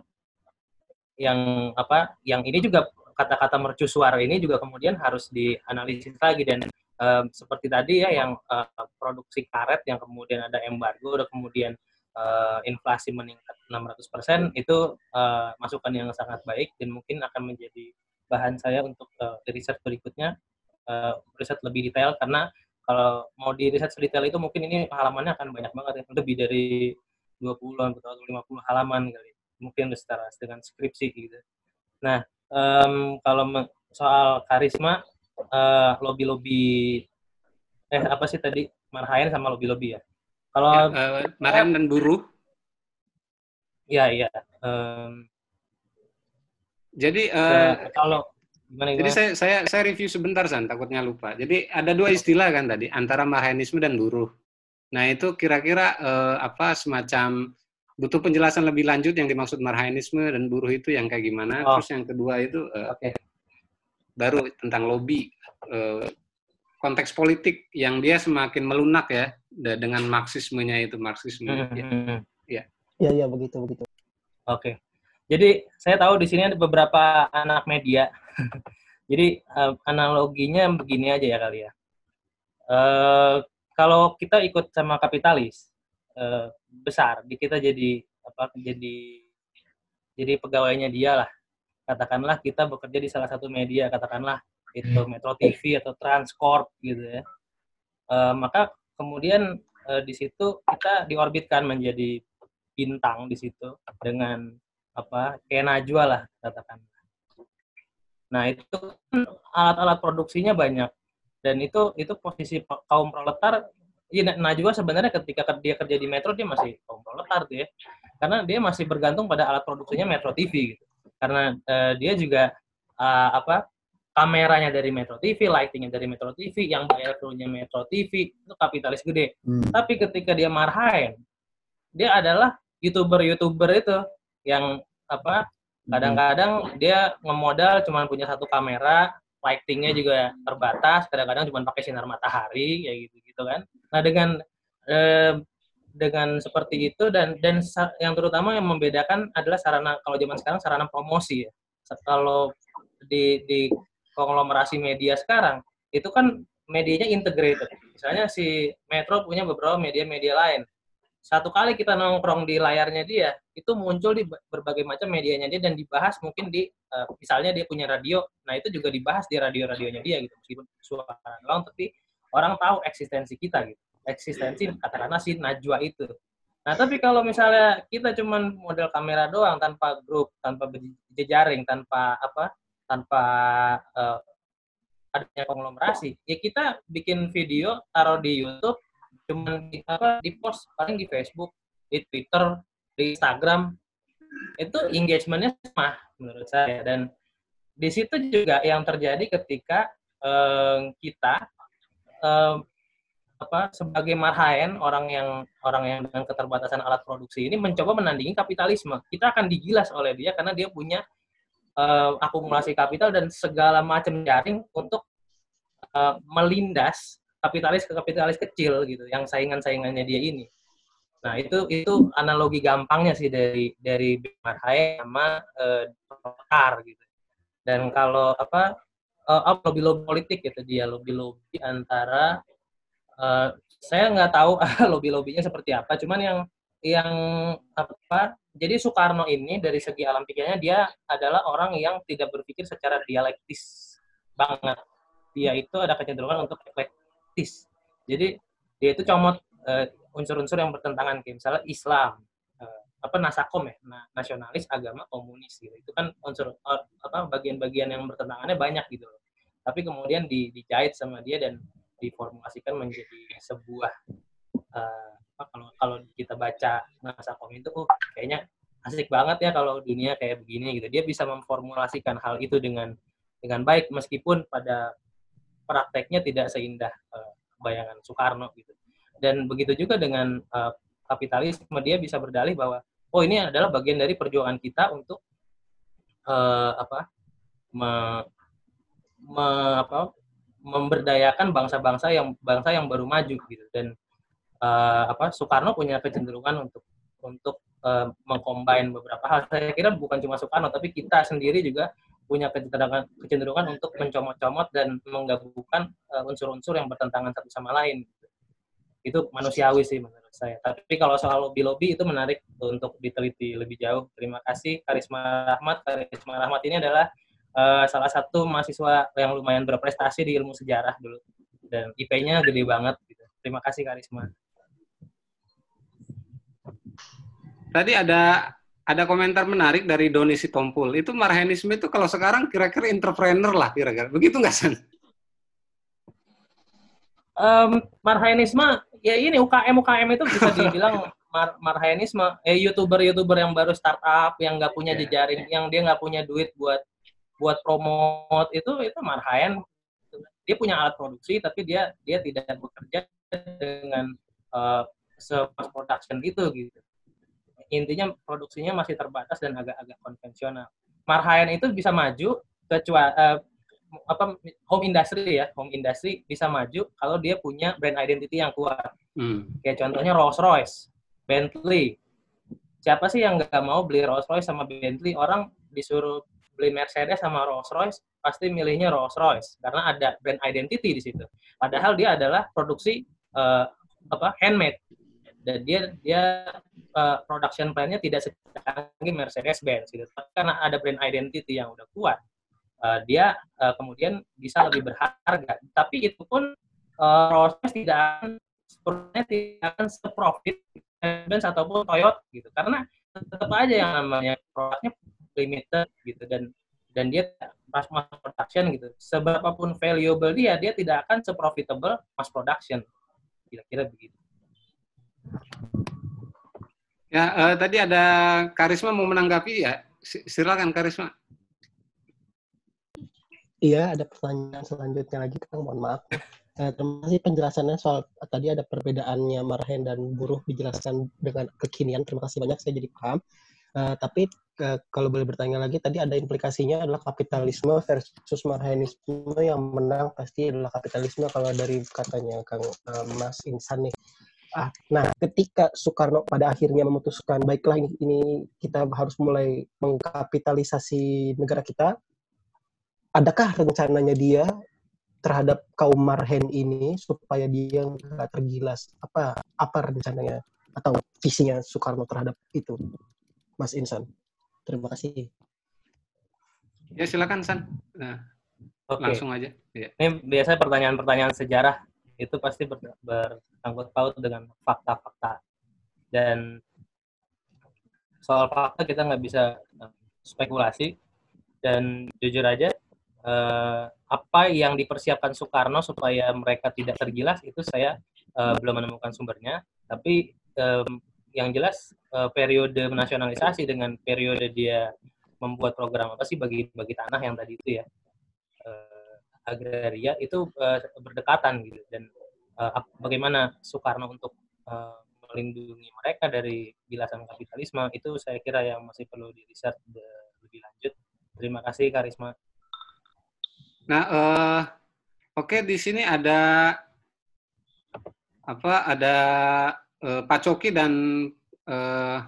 yang apa yang ini juga kata-kata mercusuar ini juga kemudian harus dianalisis lagi dan uh, seperti tadi ya yang uh, produksi karet yang kemudian ada embargo, kemudian uh, inflasi meningkat 600% itu uh, masukan yang sangat baik dan mungkin akan menjadi bahan saya untuk uh, riset berikutnya uh, riset lebih detail karena kalau mau di riset sedetail itu mungkin ini halamannya akan banyak banget ya lebih dari 20 atau 50 halaman kali mungkin setara dengan skripsi gitu. Nah, um, kalau soal karisma uh, lobby-lobby eh apa sih tadi Marhaen sama lobby-lobby ya? Kalau ya, uh, Marem dan buruh. Ya, iya. Um, jadi uh, kalau gimana, gimana? Jadi saya saya saya review sebentar san, takutnya lupa. Jadi ada dua istilah kan tadi antara marhanisme dan buruh. Nah itu kira-kira uh, apa semacam butuh penjelasan lebih lanjut yang dimaksud marhanisme dan buruh itu yang kayak gimana. Oh. Terus yang kedua itu uh, okay. baru tentang lobby. Uh, konteks politik yang dia semakin melunak ya dengan marxismenya itu marxisme. Hmm. Ya. ya. Ya, ya begitu begitu. Oke. Jadi saya tahu di sini ada beberapa anak media. [laughs] Jadi uh, analoginya begini aja ya kali ya. Uh, kalau kita ikut sama kapitalis uh, besar, di kita jadi apa? Jadi jadi pegawainya dia lah. katakanlah kita bekerja di salah satu media, katakanlah itu Metro TV atau Transcorp gitu ya. Uh, maka kemudian uh, di situ kita diorbitkan menjadi bintang di situ dengan apa kayak Najwa lah katakan. Nah itu kan alat-alat produksinya banyak dan itu itu posisi kaum proletar ya Najwa sebenarnya ketika dia kerja di Metro dia masih kaum proletar tuh ya karena dia masih bergantung pada alat produksinya Metro TV gitu karena uh, dia juga uh, apa kameranya dari Metro TV, lightingnya dari Metro TV, yang bayar krunya Metro TV itu kapitalis gede. Hmm. Tapi ketika dia marhain, dia adalah youtuber-youtuber itu yang apa kadang-kadang dia ngemodal cuma punya satu kamera lightingnya juga terbatas kadang-kadang cuma pakai sinar matahari kayak gitu gitu kan nah dengan eh, dengan seperti itu dan dan yang terutama yang membedakan adalah sarana kalau zaman sekarang sarana promosi ya kalau di di konglomerasi media sekarang itu kan medianya integrated misalnya si Metro punya beberapa media-media lain satu kali kita nongkrong di layarnya dia, itu muncul di berbagai macam medianya dia dan dibahas mungkin di uh, misalnya dia punya radio, nah itu juga dibahas di radio-radionya dia gitu meskipun suara doang tapi orang tahu eksistensi kita gitu. Eksistensi katakanlah si Najwa itu. Nah, tapi kalau misalnya kita cuman model kamera doang tanpa grup, tanpa jejaring, tanpa apa? Tanpa uh, adanya konglomerasi, ya kita bikin video taruh di YouTube cuma di apa di post paling di Facebook di Twitter di Instagram itu engagementnya sama menurut saya. Dan di situ juga yang terjadi ketika eh, kita eh, apa sebagai marhaen orang yang orang yang dengan keterbatasan alat produksi ini mencoba menandingi kapitalisme. Kita akan digilas oleh dia karena dia punya eh, akumulasi kapital dan segala macam jaring untuk eh, melindas kapitalis ke kapitalis kecil gitu yang saingan-saingannya dia ini. Nah, itu itu analogi gampangnya sih dari dari Marhae sama uh, gitu. Dan kalau apa uh, lobby-lobby politik gitu dia lobby-lobby antara uh, saya nggak tahu [laughs] lobby-lobbynya seperti apa, cuman yang yang apa jadi Soekarno ini dari segi alam pikirnya dia adalah orang yang tidak berpikir secara dialektis banget. Dia itu ada kecenderungan untuk praktis. Jadi dia itu comot uh, unsur-unsur yang bertentangan kayak misalnya Islam, uh, apa nasakom ya, nah, nasionalis, agama, komunis gitu. Itu kan unsur uh, apa bagian-bagian yang bertentangannya banyak gitu loh. Tapi kemudian di, dijahit sama dia dan diformulasikan menjadi sebuah uh, kalau kalau kita baca nasakom itu oh, kayaknya asik banget ya kalau dunia kayak begini gitu. Dia bisa memformulasikan hal itu dengan dengan baik meskipun pada prakteknya tidak seindah uh, bayangan Soekarno gitu. Dan begitu juga dengan uh, kapitalisme dia bisa berdalih bahwa oh ini adalah bagian dari perjuangan kita untuk uh, apa me, me, apa memberdayakan bangsa-bangsa yang bangsa yang baru maju gitu dan uh, apa Soekarno punya kecenderungan untuk untuk uh, mengcombine beberapa hal saya kira bukan cuma Soekarno tapi kita sendiri juga punya kecenderungan, kecenderungan untuk mencomot-comot dan menggabungkan uh, unsur-unsur yang bertentangan satu sama lain. Itu manusiawi sih menurut saya. Tapi kalau soal lobby-lobby itu menarik untuk diteliti lebih jauh. Terima kasih Karisma Rahmat. Karisma Rahmat ini adalah uh, salah satu mahasiswa yang lumayan berprestasi di ilmu sejarah dulu. Dan IP-nya gede banget. Gitu. Terima kasih Karisma. Tadi ada ada komentar menarik dari Doni Sitompul. Itu marhenisme itu kalau sekarang kira-kira entrepreneur lah kira-kira. Begitu nggak, San? Um, marhenisme, ya ini UKM-UKM itu bisa dibilang mar marhenisme. Eh, YouTuber-YouTuber yang baru startup, yang nggak punya yeah. jejaring, yang dia nggak punya duit buat buat promote itu itu marhaen dia punya alat produksi tapi dia dia tidak bekerja dengan uh, se production itu gitu intinya produksinya masih terbatas dan agak-agak konvensional. Marhaen itu bisa maju kecuali uh, apa home industry ya, home industry bisa maju kalau dia punya brand identity yang kuat. Hmm. Kayak contohnya Rolls Royce, Bentley. Siapa sih yang nggak mau beli Rolls Royce sama Bentley? Orang disuruh beli Mercedes sama Rolls Royce pasti milihnya Rolls Royce karena ada brand identity di situ. Padahal dia adalah produksi uh, apa handmade dan dia dia uh, production plan-nya tidak secanggih Mercedes-Benz gitu. Tapi karena ada brand identity yang udah kuat, uh, dia uh, kemudian bisa lebih berharga. Tapi itu pun uh, Rolls-Royce tidak akan tidak akan seprofit Benz ataupun Toyota gitu. Karena tetap aja yang namanya produknya limited gitu dan dan dia pas mass production gitu. Seberapapun valuable dia, dia tidak akan seprofitable mass production. Kira-kira begitu. Ya, uh, tadi ada Karisma mau menanggapi ya. Silakan Karisma. Iya, ada pertanyaan selanjutnya lagi, Kang. Mohon maaf. Uh, terima kasih penjelasannya soal tadi ada perbedaannya marhen dan buruh dijelaskan dengan kekinian. Terima kasih banyak, saya jadi paham. Uh, tapi uh, kalau boleh bertanya lagi, tadi ada implikasinya adalah kapitalisme versus marhenisme yang menang pasti adalah kapitalisme kalau dari katanya Kang uh, Mas Insan nih. Ah, nah, ketika Soekarno pada akhirnya memutuskan, baiklah ini, ini kita harus mulai mengkapitalisasi negara kita, adakah rencananya dia terhadap kaum marhen ini supaya dia nggak tergilas? Apa apa rencananya atau visinya Soekarno terhadap itu, Mas Insan? Terima kasih. Ya silakan San. Nah, okay. langsung aja. Ya. Ini biasanya pertanyaan-pertanyaan sejarah itu pasti ber, bersangkut paut dengan fakta-fakta. Dan soal fakta kita nggak bisa eh, spekulasi. Dan jujur aja eh, apa yang dipersiapkan Soekarno supaya mereka tidak tergilas itu saya eh, belum menemukan sumbernya. Tapi eh, yang jelas eh, periode nasionalisasi dengan periode dia membuat program apa sih bagi bagi tanah yang tadi itu ya agraria itu uh, berdekatan gitu dan uh, bagaimana Soekarno untuk uh, melindungi mereka dari gilasan kapitalisme itu saya kira yang masih perlu di riset lebih lanjut. Terima kasih Karisma. Nah, uh, oke okay, di sini ada apa? Ada uh, Pak Coki dan uh,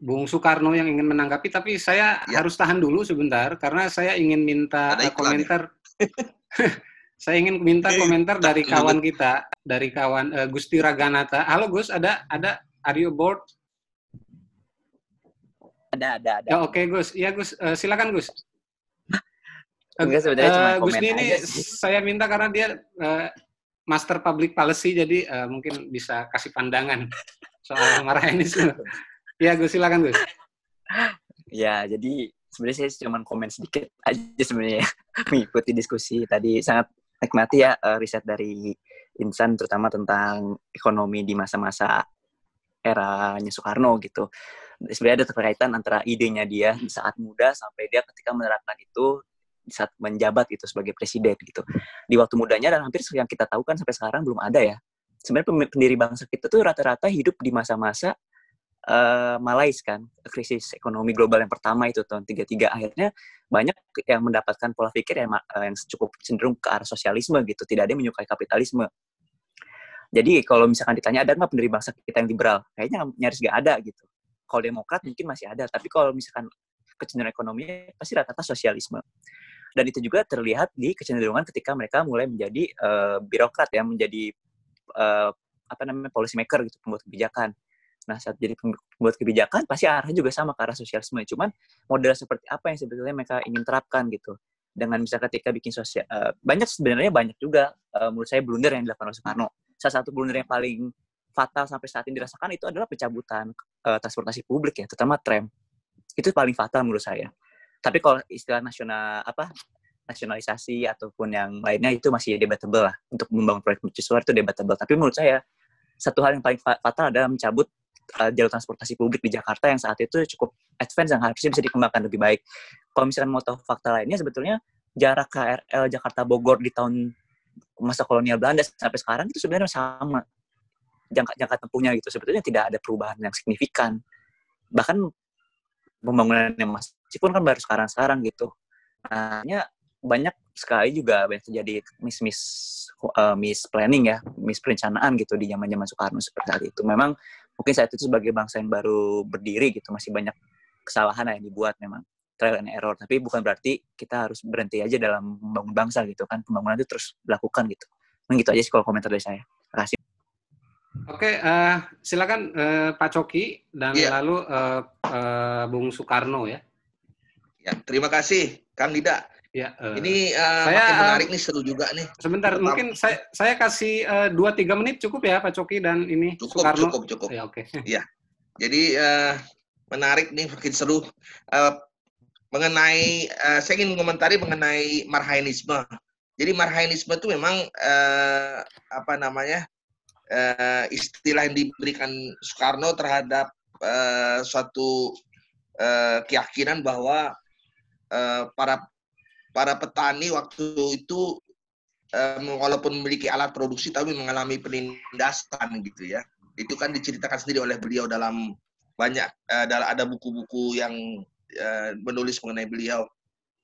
Bung Soekarno yang ingin menanggapi, tapi saya ya. harus tahan dulu sebentar karena saya ingin minta Ada komentar. [laughs] saya ingin minta komentar dari kawan kita, dari kawan uh, Gusti Raganata. Halo Gus, ada ada are you board? Ada, ada, ada. Ya, Oke okay, Gus, ya Gus, uh, silakan Gus. Enggak sebenarnya uh, cuma Gus ini saya minta karena dia uh, master public policy, jadi uh, mungkin bisa kasih pandangan [laughs] soal marah ini. Ya, Gus, silakan, Gus. Ya, jadi sebenarnya saya cuma komen sedikit aja sebenarnya [laughs] mengikuti diskusi tadi sangat nikmati ya uh, riset dari Insan terutama tentang ekonomi di masa-masa eranya Soekarno gitu. Sebenarnya ada keterkaitan antara idenya dia di saat muda sampai dia ketika menerapkan itu saat menjabat itu sebagai presiden gitu. Di waktu mudanya dan hampir yang kita tahu kan sampai sekarang belum ada ya. Sebenarnya pendiri bangsa kita tuh rata-rata hidup di masa-masa uh, kan krisis ekonomi global yang pertama itu tahun 33 akhirnya banyak yang mendapatkan pola pikir yang, uh, yang cukup cenderung ke arah sosialisme gitu tidak ada yang menyukai kapitalisme. Jadi kalau misalkan ditanya ada nggak pendiri bangsa kita yang liberal? Kayaknya nyaris nggak ada gitu. Kalau demokrat mungkin masih ada tapi kalau misalkan kecenderungan ekonomi pasti rata-rata sosialisme. Dan itu juga terlihat di kecenderungan ketika mereka mulai menjadi uh, birokrat ya menjadi uh, apa namanya policy maker gitu pembuat kebijakan Nah, saat jadi pembuat kebijakan, pasti arahnya juga sama ke arah sosialisme. Cuman model seperti apa yang sebetulnya mereka ingin terapkan gitu. Dengan misalnya ketika bikin sosial, uh, banyak sebenarnya banyak juga uh, menurut saya blunder yang dilakukan oleh Soekarno. Salah satu blunder yang paling fatal sampai saat ini dirasakan itu adalah pencabutan uh, transportasi publik ya, terutama tram. Itu paling fatal menurut saya. Tapi kalau istilah nasional apa nasionalisasi ataupun yang lainnya itu masih debatable lah untuk membangun proyek mercusuar itu debatable. Tapi menurut saya satu hal yang paling fatal adalah mencabut uh, jalur transportasi publik di Jakarta yang saat itu cukup advance yang harusnya bisa dikembangkan lebih baik. Kalau misalkan mau tahu fakta lainnya, sebetulnya jarak KRL Jakarta Bogor di tahun masa kolonial Belanda sampai sekarang itu sebenarnya sama jangka jangka tempuhnya gitu. Sebetulnya tidak ada perubahan yang signifikan. Bahkan pembangunan yang meskipun kan baru sekarang-sekarang gitu. Nah, banyak sekali juga banyak terjadi mis mis uh, mis planning ya, mis perencanaan gitu di zaman zaman Soekarno seperti saat itu. Memang mungkin saat itu sebagai bangsa yang baru berdiri gitu masih banyak kesalahan yang dibuat memang trial and error tapi bukan berarti kita harus berhenti aja dalam membangun bangsa gitu kan pembangunan itu terus dilakukan gitu Mungkin gitu aja sih kalau komentar dari saya terima kasih Oke, uh, silakan uh, Pak Coki dan yeah. lalu uh, uh, Bung Soekarno ya. Ya, terima kasih Kang Dida. Ya, uh, ini uh, saya, makin menarik nih, seru juga nih. Sebentar, Tetap. mungkin saya saya kasih dua uh, tiga menit cukup ya Pak Coki dan ini cukup, Soekarno. Cukup, cukup, Ya, oke. Okay. Ya, jadi uh, menarik nih, makin seru. Uh, mengenai, uh, saya ingin mengomentari mengenai marhainisme. Jadi marhainisme itu memang uh, apa namanya uh, istilah yang diberikan Soekarno terhadap uh, suatu uh, keyakinan bahwa uh, para para petani waktu itu uh, walaupun memiliki alat produksi tapi mengalami penindasan gitu ya. Itu kan diceritakan sendiri oleh beliau dalam banyak uh, ada buku-buku yang uh, menulis mengenai beliau.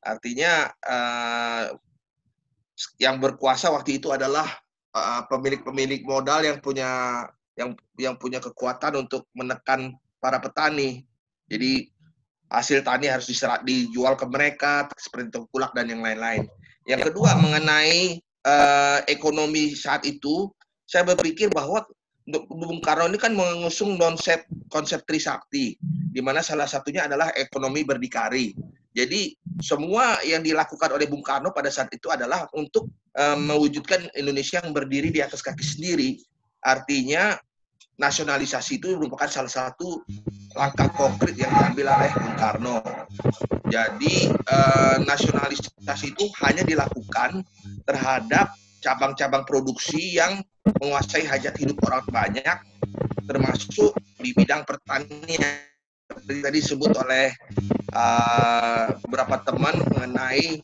Artinya yang berkuasa waktu itu adalah pemilik-pemilik modal yang punya yang yang punya kekuatan untuk menekan para petani. Jadi hasil tani harus diserat, dijual ke mereka seperti tengkulak dan yang lain-lain. Yang kedua mengenai uh, ekonomi saat itu, saya berpikir bahwa Bung Karno ini kan mengusung konsep konsep trisakti, di mana salah satunya adalah ekonomi berdikari. Jadi semua yang dilakukan oleh Bung Karno pada saat itu adalah untuk um, mewujudkan Indonesia yang berdiri di atas kaki sendiri. Artinya nasionalisasi itu merupakan salah satu langkah konkret yang diambil oleh Bung Karno. Jadi uh, nasionalisasi itu hanya dilakukan terhadap cabang-cabang produksi yang menguasai hajat hidup orang banyak, termasuk di bidang pertanian seperti tadi disebut oleh uh, beberapa teman mengenai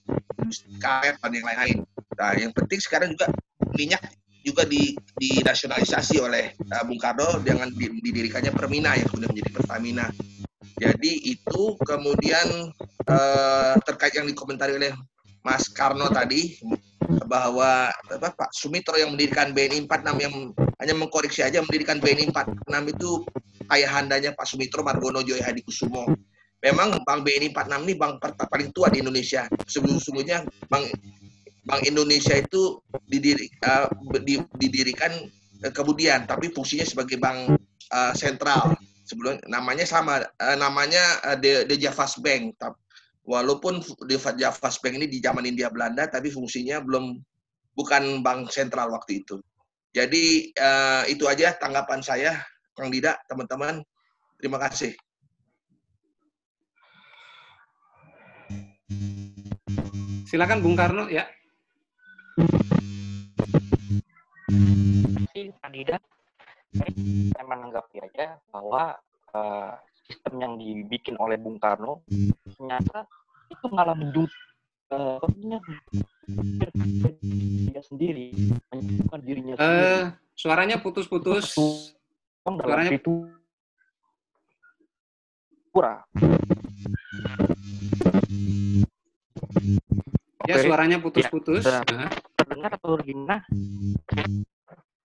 karet dan yang lain-lain. Nah, yang penting sekarang juga minyak juga di, dinasionalisasi oleh uh, Bung Karno dengan didirikannya Permina yang kemudian menjadi Pertamina. Jadi itu kemudian uh, terkait yang dikomentari oleh Mas Karno tadi bahwa apa, Pak Sumitro yang mendirikan BNI 46 yang hanya mengkoreksi aja mendirikan BNI 46 itu ayahandanya Pak Sumitro Margono Joy Hadi Kusumo. Memang Bank BNI 46 ini bank paling tua di Indonesia. Sebelum-sebelumnya Bank Bank Indonesia itu didiri, uh, didirikan uh, kemudian, tapi fungsinya sebagai bank uh, sentral. Sebelum namanya sama, uh, namanya uh, The Javas Bank. Walaupun The Javas Bank ini di zaman India Belanda, tapi fungsinya belum bukan bank sentral waktu itu. Jadi uh, itu aja tanggapan saya, Kang Dida, teman-teman. Terima kasih. Silakan Bung Karno ya. Kandidat, saya menanggapi aja bahwa uh, sistem yang dibikin oleh Bung Karno ternyata itu malah mendut uh, dia sendiri menyebutkan dirinya uh, sendiri. Suaranya putus-putus. Suaranya itu pura. Ya, suaranya putus-putus. Ya, terdengar atau gimana?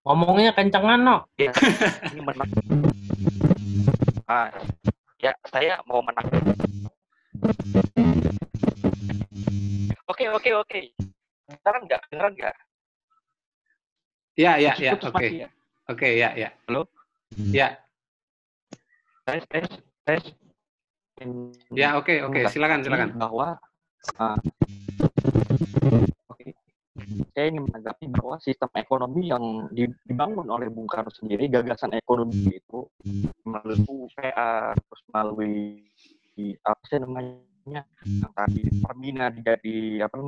Ngomongnya kencengan, no. Ya, ini menang. Ah, ya, saya mau menang. Oke, oke, oke. Dengaran nggak? Dengaran nggak? Ya, ya, ya. Oke. Ya? Oke, ya, ya. Halo? Ya. Tes, tes, tes. Ya, oke, oke. Silakan, silakan. Bahwa uh, Oke. Saya ingin menanggapi bahwa sistem ekonomi yang dibangun oleh Bung Karno sendiri, gagasan ekonomi itu melalui UPA, terus melalui apa sih namanya yang tadi Permina jadi apa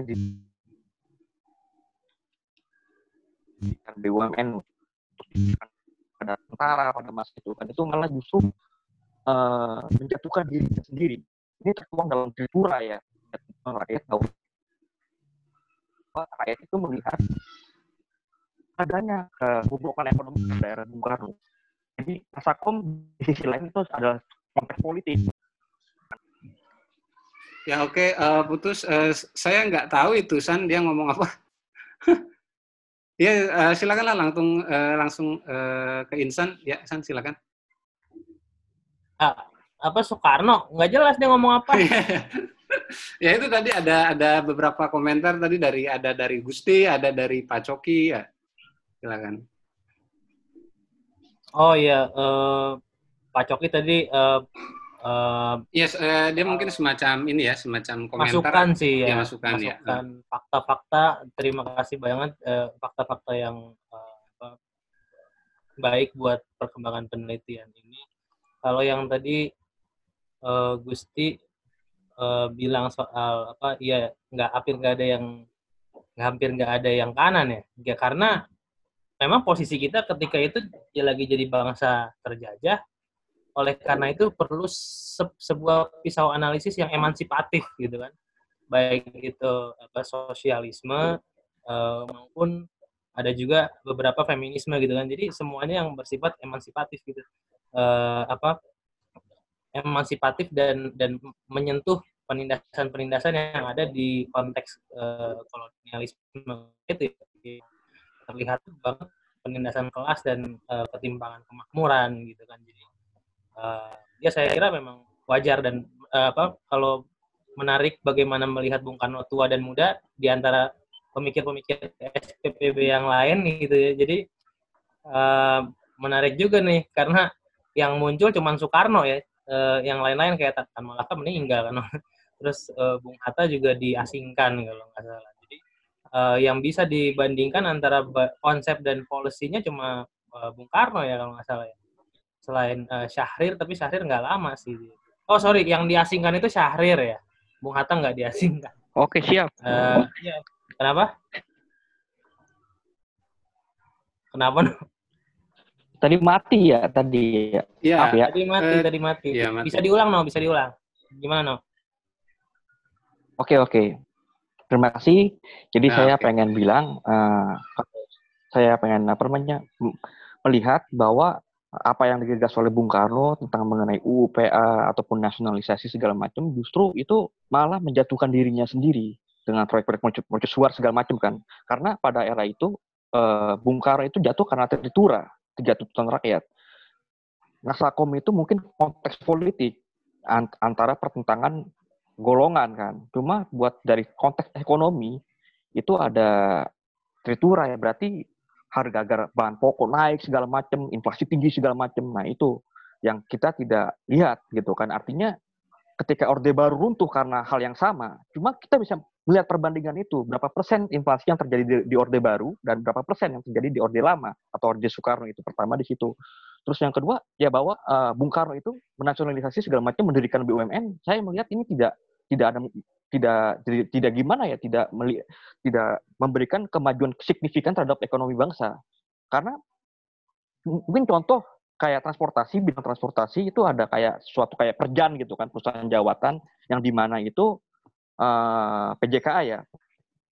di BUMN pada tentara pada masa itu kan. Itu malah justru uh, menjatuhkan diri sendiri. Ini tertuang dalam kultura ya rakyat tahu rakyat itu melihat adanya kebobrokan ekonomi di daerah Bung Karno. Jadi Asakom di sisi lain itu adalah konteks politik. Ya oke, okay. uh, eh, putus. Uh, saya nggak tahu itu San dia ngomong apa. [laughs] ya uh, silakanlah langsung uh, langsung uh, ke Insan. Ya San silakan. Ah, apa Soekarno nggak jelas dia ngomong apa [laughs] [laughs] ya itu tadi ada ada beberapa komentar tadi dari ada dari Gusti, ada dari Pak Coki ya. Silakan. Oh iya, uh, Pak Coki tadi uh, uh, yes, uh, dia mungkin semacam ini ya, semacam komentar. Masukan sih ya. masukan, ya. masukan ya. Fakta-fakta, terima kasih banget fakta-fakta uh, yang uh, baik buat perkembangan penelitian ini. Kalau yang tadi uh, Gusti uh, bilang soal apa, iya nggak hampir nggak ada yang hampir nggak ada yang kanan ya, ya karena memang posisi kita ketika itu ya lagi jadi bangsa terjajah. Oleh karena itu perlu se sebuah pisau analisis yang emansipatif gitu kan, baik itu apa sosialisme uh, maupun ada juga beberapa feminisme gitu kan. Jadi semuanya yang bersifat emansipatif gitu. Uh, apa emansipatif dan dan menyentuh penindasan-penindasan yang ada di konteks uh, kolonialisme itu ya. terlihat banget penindasan kelas dan uh, ketimpangan kemakmuran gitu kan jadi uh, ya saya kira memang wajar dan uh, apa kalau menarik bagaimana melihat Bung Karno tua dan muda di antara pemikir-pemikir SPPB yang lain gitu ya. Jadi uh, menarik juga nih karena yang muncul cuma Soekarno ya. Uh, yang lain-lain kayak Tan Malaka meninggal kan. [laughs] Terus uh, Bung Hatta juga diasingkan kalau nggak salah. Jadi uh, yang bisa dibandingkan antara konsep dan polisinya cuma uh, Bung Karno ya kalau nggak salah ya. Selain uh, Syahrir, tapi Syahrir nggak lama sih. Oh sorry, yang diasingkan itu Syahrir ya. Bung Hatta nggak diasingkan. Oke siap. Uh, ya, Kenapa? Kenapa? Tadi mati ya tadi ya. Iya. Ya. Tadi mati, uh, tadi mati. Ya, mati. Bisa diulang no, bisa diulang. Gimana no? Oke oke. Terima kasih. Jadi nah, saya okay. pengen bilang, uh, saya pengen apa namanya melihat bahwa apa yang digagas oleh Bung Karno tentang mengenai UUPA ataupun nasionalisasi segala macam justru itu malah menjatuhkan dirinya sendiri dengan proyek-proyek mercusuar segala macam kan. Karena pada era itu uh, Bung Karno itu jatuh karena tertitura, tiga tuntutan rakyat. Nasakom itu mungkin konteks politik antara pertentangan golongan kan. Cuma buat dari konteks ekonomi itu ada tritura ya berarti harga bahan pokok naik segala macam, inflasi tinggi segala macam. Nah itu yang kita tidak lihat gitu kan. Artinya ketika Orde Baru runtuh karena hal yang sama, cuma kita bisa melihat perbandingan itu berapa persen inflasi yang terjadi di, di orde baru dan berapa persen yang terjadi di orde lama atau orde Soekarno itu pertama di situ. Terus yang kedua ya bahwa uh, Bung Karno itu menasionalisasi segala macam mendirikan BUMN saya melihat ini tidak tidak ada tidak tidak, gimana ya tidak meli, tidak memberikan kemajuan signifikan terhadap ekonomi bangsa. Karena mungkin contoh kayak transportasi bidang transportasi itu ada kayak suatu kayak perjan gitu kan perusahaan jawatan yang di mana itu eh, PJKA ya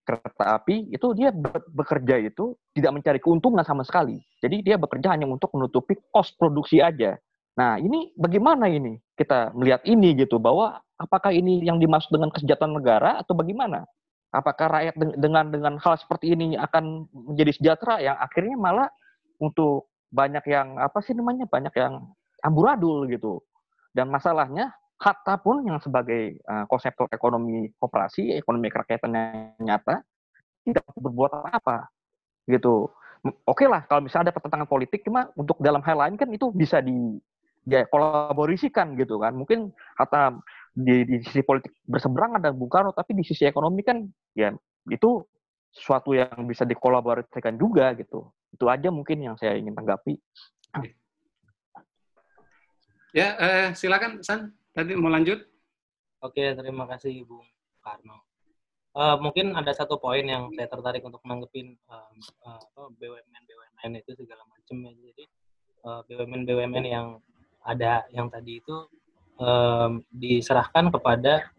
kereta api itu dia bekerja itu tidak mencari keuntungan sama sekali. Jadi dia bekerja hanya untuk menutupi kos produksi aja. Nah, ini bagaimana ini kita melihat ini gitu bahwa apakah ini yang dimaksud dengan kesejahteraan negara atau bagaimana? Apakah rakyat dengan dengan hal seperti ini akan menjadi sejahtera yang akhirnya malah untuk banyak yang apa sih namanya banyak yang amburadul gitu. Dan masalahnya Hatta pun yang sebagai uh, konseptor ekonomi kooperasi, ekonomi kerakyatan yang nyata, tidak berbuat apa gitu. Oke lah kalau misalnya ada pertentangan politik, cuma untuk dalam hal lain kan itu bisa di ya, gitu kan. Mungkin Hatta di, di sisi politik berseberangan dan Bung Karno, tapi di sisi ekonomi kan ya itu sesuatu yang bisa dikolaborasikan juga gitu. Itu aja mungkin yang saya ingin tanggapi. Ya, eh, silakan San. Tadi mau lanjut? Oke, terima kasih Bung Karno. Uh, mungkin ada satu poin yang saya tertarik untuk menanggepin uh, uh, BUMN BUMN itu segala macam ya. Jadi uh, BUMN BUMN yang ada yang tadi itu uh, diserahkan kepada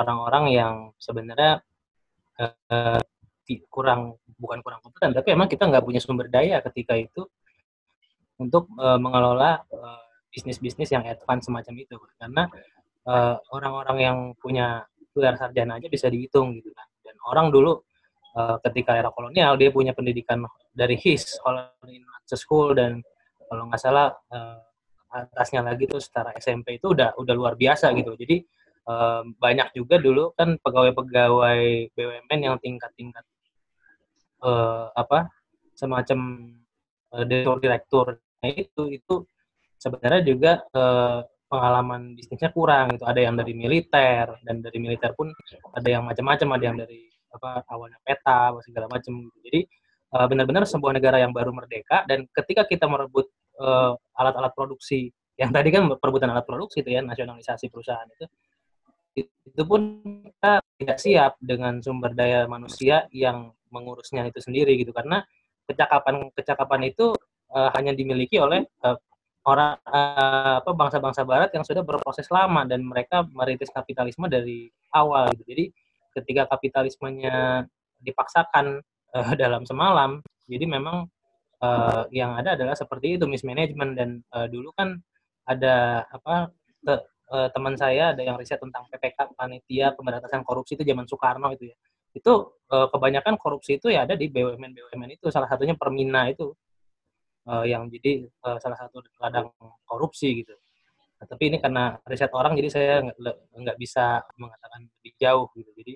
orang-orang uh, yang sebenarnya uh, kurang bukan kurang kompeten, tapi emang kita nggak punya sumber daya ketika itu untuk uh, mengelola uh, bisnis-bisnis yang advance semacam itu karena uh, orang-orang yang punya gelar sarjana aja bisa dihitung gitu kan. Dan orang dulu uh, ketika era kolonial dia punya pendidikan dari HIS Holland School dan kalau nggak salah uh, atasnya lagi tuh setara SMP itu udah udah luar biasa gitu. Jadi uh, banyak juga dulu kan pegawai-pegawai BUMN yang tingkat-tingkat uh, apa semacam uh, direktur direktur nah itu itu sebenarnya juga uh, pengalaman bisnisnya kurang itu ada yang dari militer dan dari militer pun ada yang macam-macam. Ada yang dari apa awalnya peta segala macam. Gitu. jadi uh, benar-benar sebuah negara yang baru merdeka dan ketika kita merebut alat-alat uh, produksi yang tadi kan perebutan alat produksi itu ya nasionalisasi perusahaan itu itu pun kita tidak siap dengan sumber daya manusia yang mengurusnya itu sendiri gitu. Karena kecakapan kecakapan itu uh, hanya dimiliki oleh uh, orang uh, apa bangsa-bangsa barat yang sudah berproses lama dan mereka merintis kapitalisme dari awal gitu. Jadi ketika kapitalismenya dipaksakan uh, [laughs] dalam semalam, jadi memang uh, yang ada adalah seperti itu mismanagement dan uh, dulu kan ada apa uh, teman saya ada yang riset tentang PPK panitia pemberantasan korupsi itu zaman Soekarno itu ya itu uh, kebanyakan korupsi itu ya ada di BUMN BUMN itu salah satunya Permina itu uh, yang jadi uh, salah satu ladang korupsi gitu nah, tapi ini karena riset orang jadi saya nggak bisa mengatakan lebih jauh gitu jadi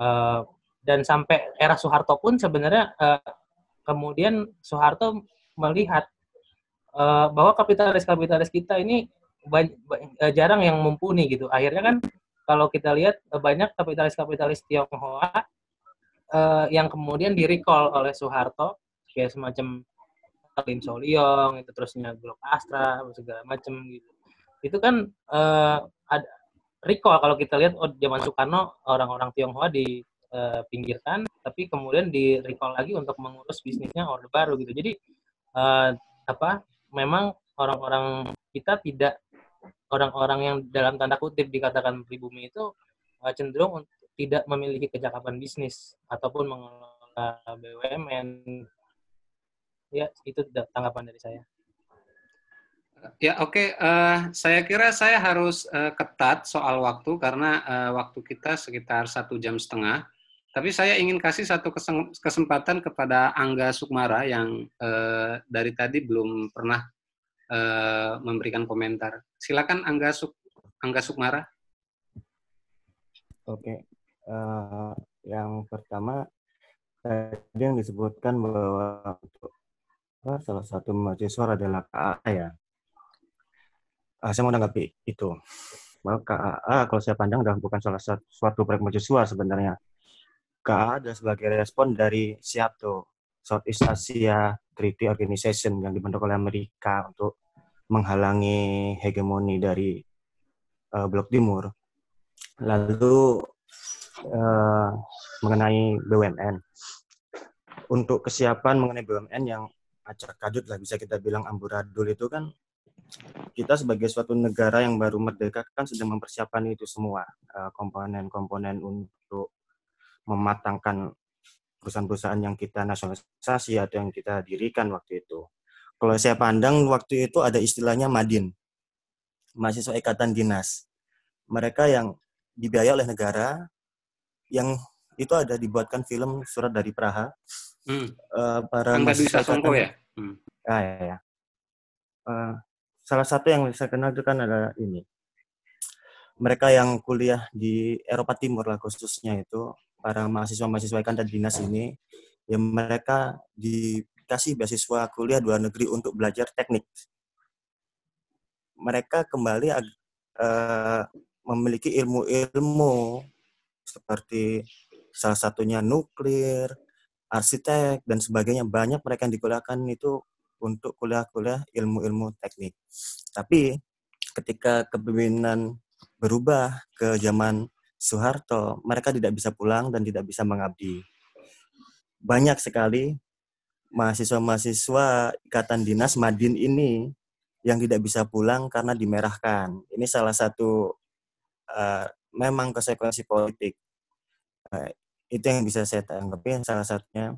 uh, dan sampai era Soeharto pun sebenarnya uh, kemudian Soeharto melihat uh, bahwa kapitalis-kapitalis kita ini Eh, jarang yang mumpuni gitu. Akhirnya kan kalau kita lihat banyak kapitalis-kapitalis Tionghoa uh, yang kemudian di recall oleh Soeharto kayak semacam Lim Soliong itu terusnya Blok Astra segala macam gitu. Itu kan uh, ada recall kalau kita lihat oh zaman Soekarno orang-orang Tionghoa dipinggirkan tapi kemudian di recall lagi untuk mengurus bisnisnya Orde Baru gitu. Jadi uh, apa memang orang-orang kita tidak orang-orang yang dalam tanda kutip dikatakan pribumi itu uh, cenderung tidak memiliki kecakapan bisnis ataupun mengelola BUMN. Ya, itu tanggapan dari saya. Ya, oke. Okay. Uh, eh, saya kira saya harus uh, ketat soal waktu karena uh, waktu kita sekitar satu jam setengah. Tapi saya ingin kasih satu kesempatan kepada Angga Sukmara yang uh, dari tadi belum pernah uh, memberikan komentar. Silakan Angga Suk Angga Sukmara. Oke, uh, yang pertama tadi yang disebutkan bahwa uh, salah satu mahasiswa adalah KAA ya. Uh, saya mau menanggapi itu. Bahwa KAA kalau saya pandang adalah bukan salah satu suatu proyek mahasiswa sebenarnya. KAA adalah sebagai respon dari SIATO, Southeast Asia Treaty Organization yang dibentuk oleh Amerika untuk menghalangi hegemoni dari uh, Blok Timur. Lalu uh, mengenai BUMN. Untuk kesiapan mengenai BUMN yang acak kadut lah bisa kita bilang amburadul itu kan kita sebagai suatu negara yang baru merdeka kan sedang mempersiapkan itu semua eh, komponen-komponen untuk mematangkan perusahaan-perusahaan yang kita nasionalisasi atau yang kita dirikan waktu itu. Kalau saya pandang waktu itu ada istilahnya Madin, mahasiswa ikatan dinas. Mereka yang dibiayai oleh negara, yang itu ada dibuatkan film surat dari Praha. Hmm. Uh, para mahasiswa ikatan, ya? Hmm. Ah, ya, ya. Uh, salah satu yang saya kenal itu kan adalah ini. Mereka yang kuliah di Eropa Timur lah khususnya itu, para mahasiswa-mahasiswa ikatan dinas ini, yang mereka di dikasih beasiswa kuliah luar negeri untuk belajar teknik. Mereka kembali uh, memiliki ilmu-ilmu seperti salah satunya nuklir, arsitek, dan sebagainya. Banyak mereka yang dikuliahkan itu untuk kuliah-kuliah ilmu-ilmu teknik. Tapi ketika kepemimpinan berubah ke zaman Soeharto, mereka tidak bisa pulang dan tidak bisa mengabdi. Banyak sekali mahasiswa-mahasiswa ikatan dinas Madin ini yang tidak bisa pulang karena dimerahkan. Ini salah satu uh, memang konsekuensi politik. Uh, itu yang bisa saya tanggapi salah satunya.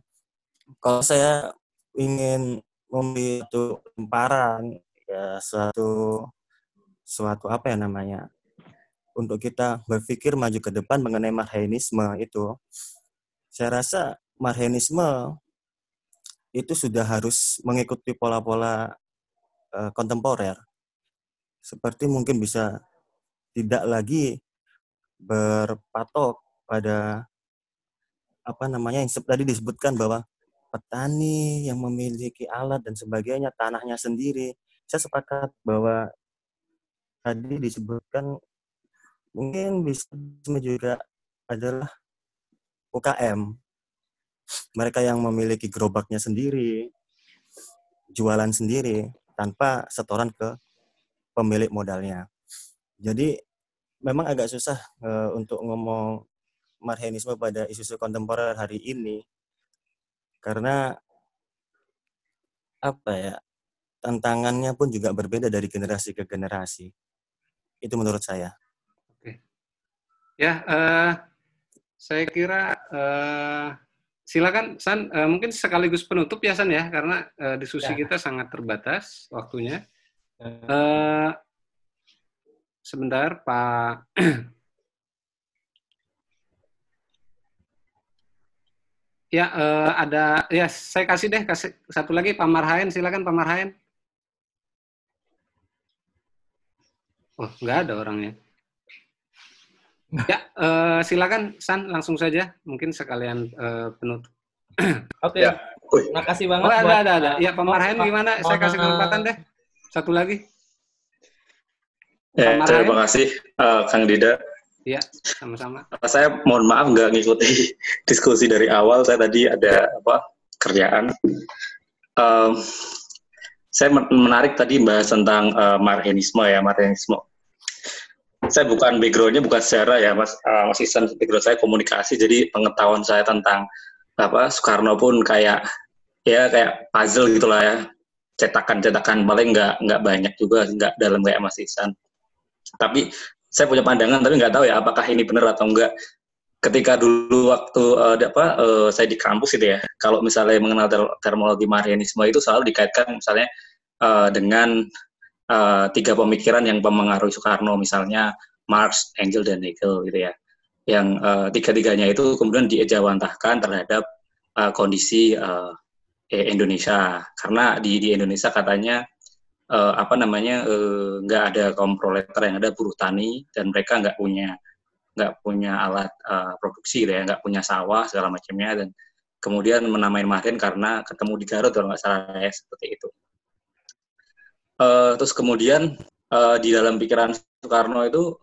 Kalau saya ingin memberi itu lemparan ya suatu suatu apa ya namanya untuk kita berpikir maju ke depan mengenai marhenisme itu saya rasa marhenisme itu sudah harus mengikuti pola-pola uh, kontemporer. Seperti mungkin bisa tidak lagi berpatok pada apa namanya yang tadi disebutkan bahwa petani yang memiliki alat dan sebagainya tanahnya sendiri. Saya sepakat bahwa tadi disebutkan mungkin bisa juga adalah UKM mereka yang memiliki gerobaknya sendiri jualan sendiri tanpa setoran ke pemilik modalnya. Jadi memang agak susah uh, untuk ngomong marhenisme pada isu-isu kontemporer hari ini. Karena apa ya tantangannya pun juga berbeda dari generasi ke generasi. Itu menurut saya. Oke. Ya uh, saya kira uh, silakan San uh, mungkin sekaligus penutup ya San ya karena uh, diskusi ya. kita sangat terbatas waktunya. Uh, sebentar Pak [clears throat] Ya, uh, ada ya saya kasih deh kasih satu lagi Pak Marhaen, silakan Pak Marhaen. Oh, nggak ada orangnya. Ya, uh, silakan San langsung saja, mungkin sekalian uh, penutup. [clears throat] Oke. Okay. Ya. Makasih banget. Oh, ada, buat, ada, ada. Ya, Pak Marhaen gimana? Saya kasih kesempatan deh. Satu lagi. Ya, terima kasih uh, Kang Dida Iya, sama-sama. Saya mohon maaf nggak ngikuti [laughs] diskusi dari awal. Saya tadi ada apa kerjaan. Um, saya menarik tadi bahas tentang uh, marhenisme ya, marhenisme. Saya bukan backgroundnya bukan sejarah ya, Mas. Uh, Mas Isan, background saya komunikasi, jadi pengetahuan saya tentang apa Soekarno pun kayak ya kayak puzzle gitulah ya, cetakan-cetakan paling nggak nggak banyak juga, nggak dalam kayak Mas Isan. Tapi saya punya pandangan tapi nggak tahu ya apakah ini benar atau enggak ketika dulu waktu uh, apa uh, saya di kampus itu ya kalau misalnya mengenal ter terminologi Marianisme itu selalu dikaitkan misalnya uh, dengan uh, tiga pemikiran yang mempengaruhi Soekarno misalnya Marx, Engel dan Hegel gitu ya. Yang uh, tiga-tiganya itu kemudian diejawantahkan terhadap uh, kondisi uh, Indonesia. Karena di di Indonesia katanya uh, apa namanya eh, nggak uh, ada kaum proletar yang ada buruh tani dan mereka nggak punya nggak punya alat uh, produksi gitu ya nggak punya sawah segala macamnya dan kemudian menamain Marin karena ketemu di Garut kalau nggak salah ya seperti itu. Uh, terus kemudian uh, di dalam pikiran Soekarno itu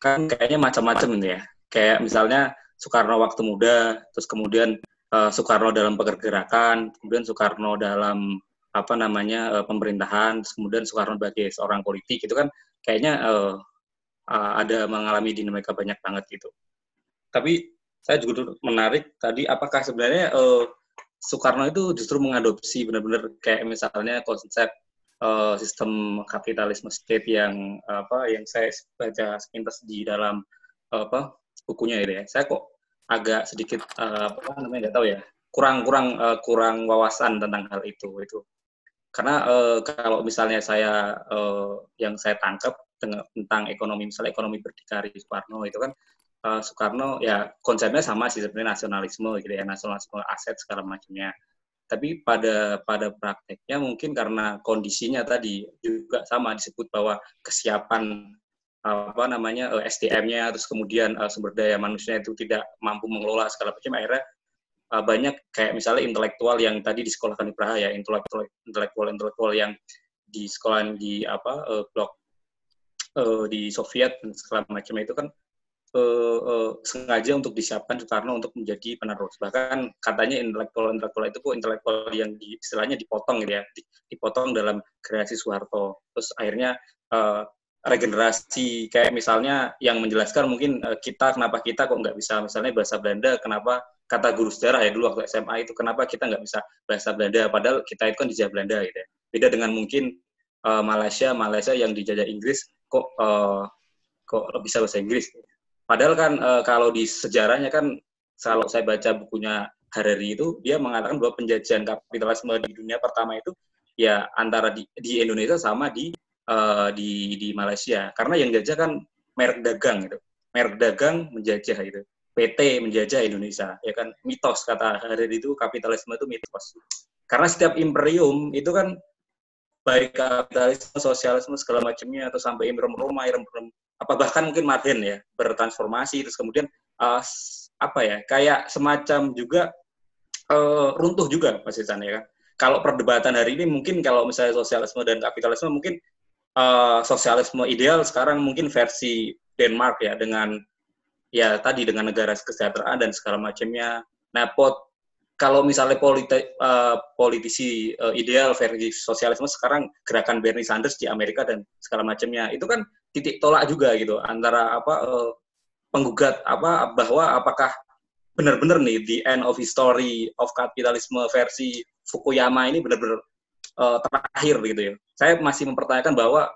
kan kayaknya macam-macam gitu ya. Kayak misalnya Soekarno waktu muda terus kemudian Soekarno dalam pergerakan kemudian Soekarno dalam apa namanya uh, pemerintahan kemudian Soekarno sebagai seorang politik itu kan kayaknya uh, ada mengalami dinamika banyak banget gitu. Tapi saya juga menarik tadi apakah sebenarnya uh, Soekarno itu justru mengadopsi benar-benar kayak misalnya konsep uh, sistem kapitalisme state yang apa yang saya baca sepintas di dalam uh, apa bukunya itu ya. Saya kok agak sedikit uh, apa namanya nggak tahu ya kurang kurang uh, kurang wawasan tentang hal itu itu karena uh, kalau misalnya saya uh, yang saya tangkap tentang ekonomi misalnya ekonomi berdikari Soekarno itu kan uh, Soekarno ya konsepnya sama sih sebenarnya nasionalisme gitu ya nasionalisme aset segala macamnya. Tapi pada pada prakteknya mungkin karena kondisinya tadi juga sama disebut bahwa kesiapan apa namanya SDM-nya terus kemudian sumber daya manusia itu tidak mampu mengelola segala macam akhirnya uh, banyak kayak misalnya intelektual yang tadi di disekolahkan di Praha ya intelektual intelektual intelektual yang di sekolah di apa uh, blok uh, di Soviet dan segala macam itu kan uh, uh, sengaja untuk disiapkan Soekarno untuk menjadi penerus. Bahkan katanya intelektual intelektual itu kok intelektual yang di, istilahnya dipotong gitu ya dipotong dalam kreasi Soeharto. Terus akhirnya uh, regenerasi kayak misalnya yang menjelaskan mungkin kita kenapa kita kok nggak bisa? Misalnya bahasa Belanda kenapa kata guru sejarah ya dulu waktu SMA itu kenapa kita nggak bisa bahasa Belanda padahal kita itu kan dijajah Belanda gitu ya. Beda dengan mungkin uh, Malaysia Malaysia yang dijajah Inggris kok uh, kok bisa bahasa Inggris. Padahal kan uh, kalau di sejarahnya kan kalau saya baca bukunya Harari itu dia mengatakan bahwa penjajahan kapitalisme di dunia pertama itu ya antara di, di Indonesia sama di uh, di di Malaysia karena yang jajah kan merek dagang gitu merek dagang menjajah itu PT menjajah Indonesia ya kan mitos kata Hariri itu kapitalisme itu mitos karena setiap imperium itu kan baik kapitalisme sosialisme segala macamnya atau sampai imperium Roma imperium apa bahkan mungkin Martin ya bertransformasi terus kemudian uh, apa ya kayak semacam juga uh, runtuh juga Mas Isan ya kan. Kalau perdebatan hari ini mungkin kalau misalnya sosialisme dan kapitalisme mungkin uh, sosialisme ideal sekarang mungkin versi Denmark ya dengan ya tadi dengan negara kesejahteraan dan segala macamnya. Nah, pot kalau misalnya politi, uh, politisi uh, ideal versi sosialisme sekarang gerakan Bernie Sanders di Amerika dan segala macamnya itu kan titik tolak juga gitu antara apa uh, penggugat apa bahwa apakah benar-benar nih the end of history of kapitalisme versi Fukuyama ini benar-benar uh, terakhir gitu ya. Saya masih mempertanyakan bahwa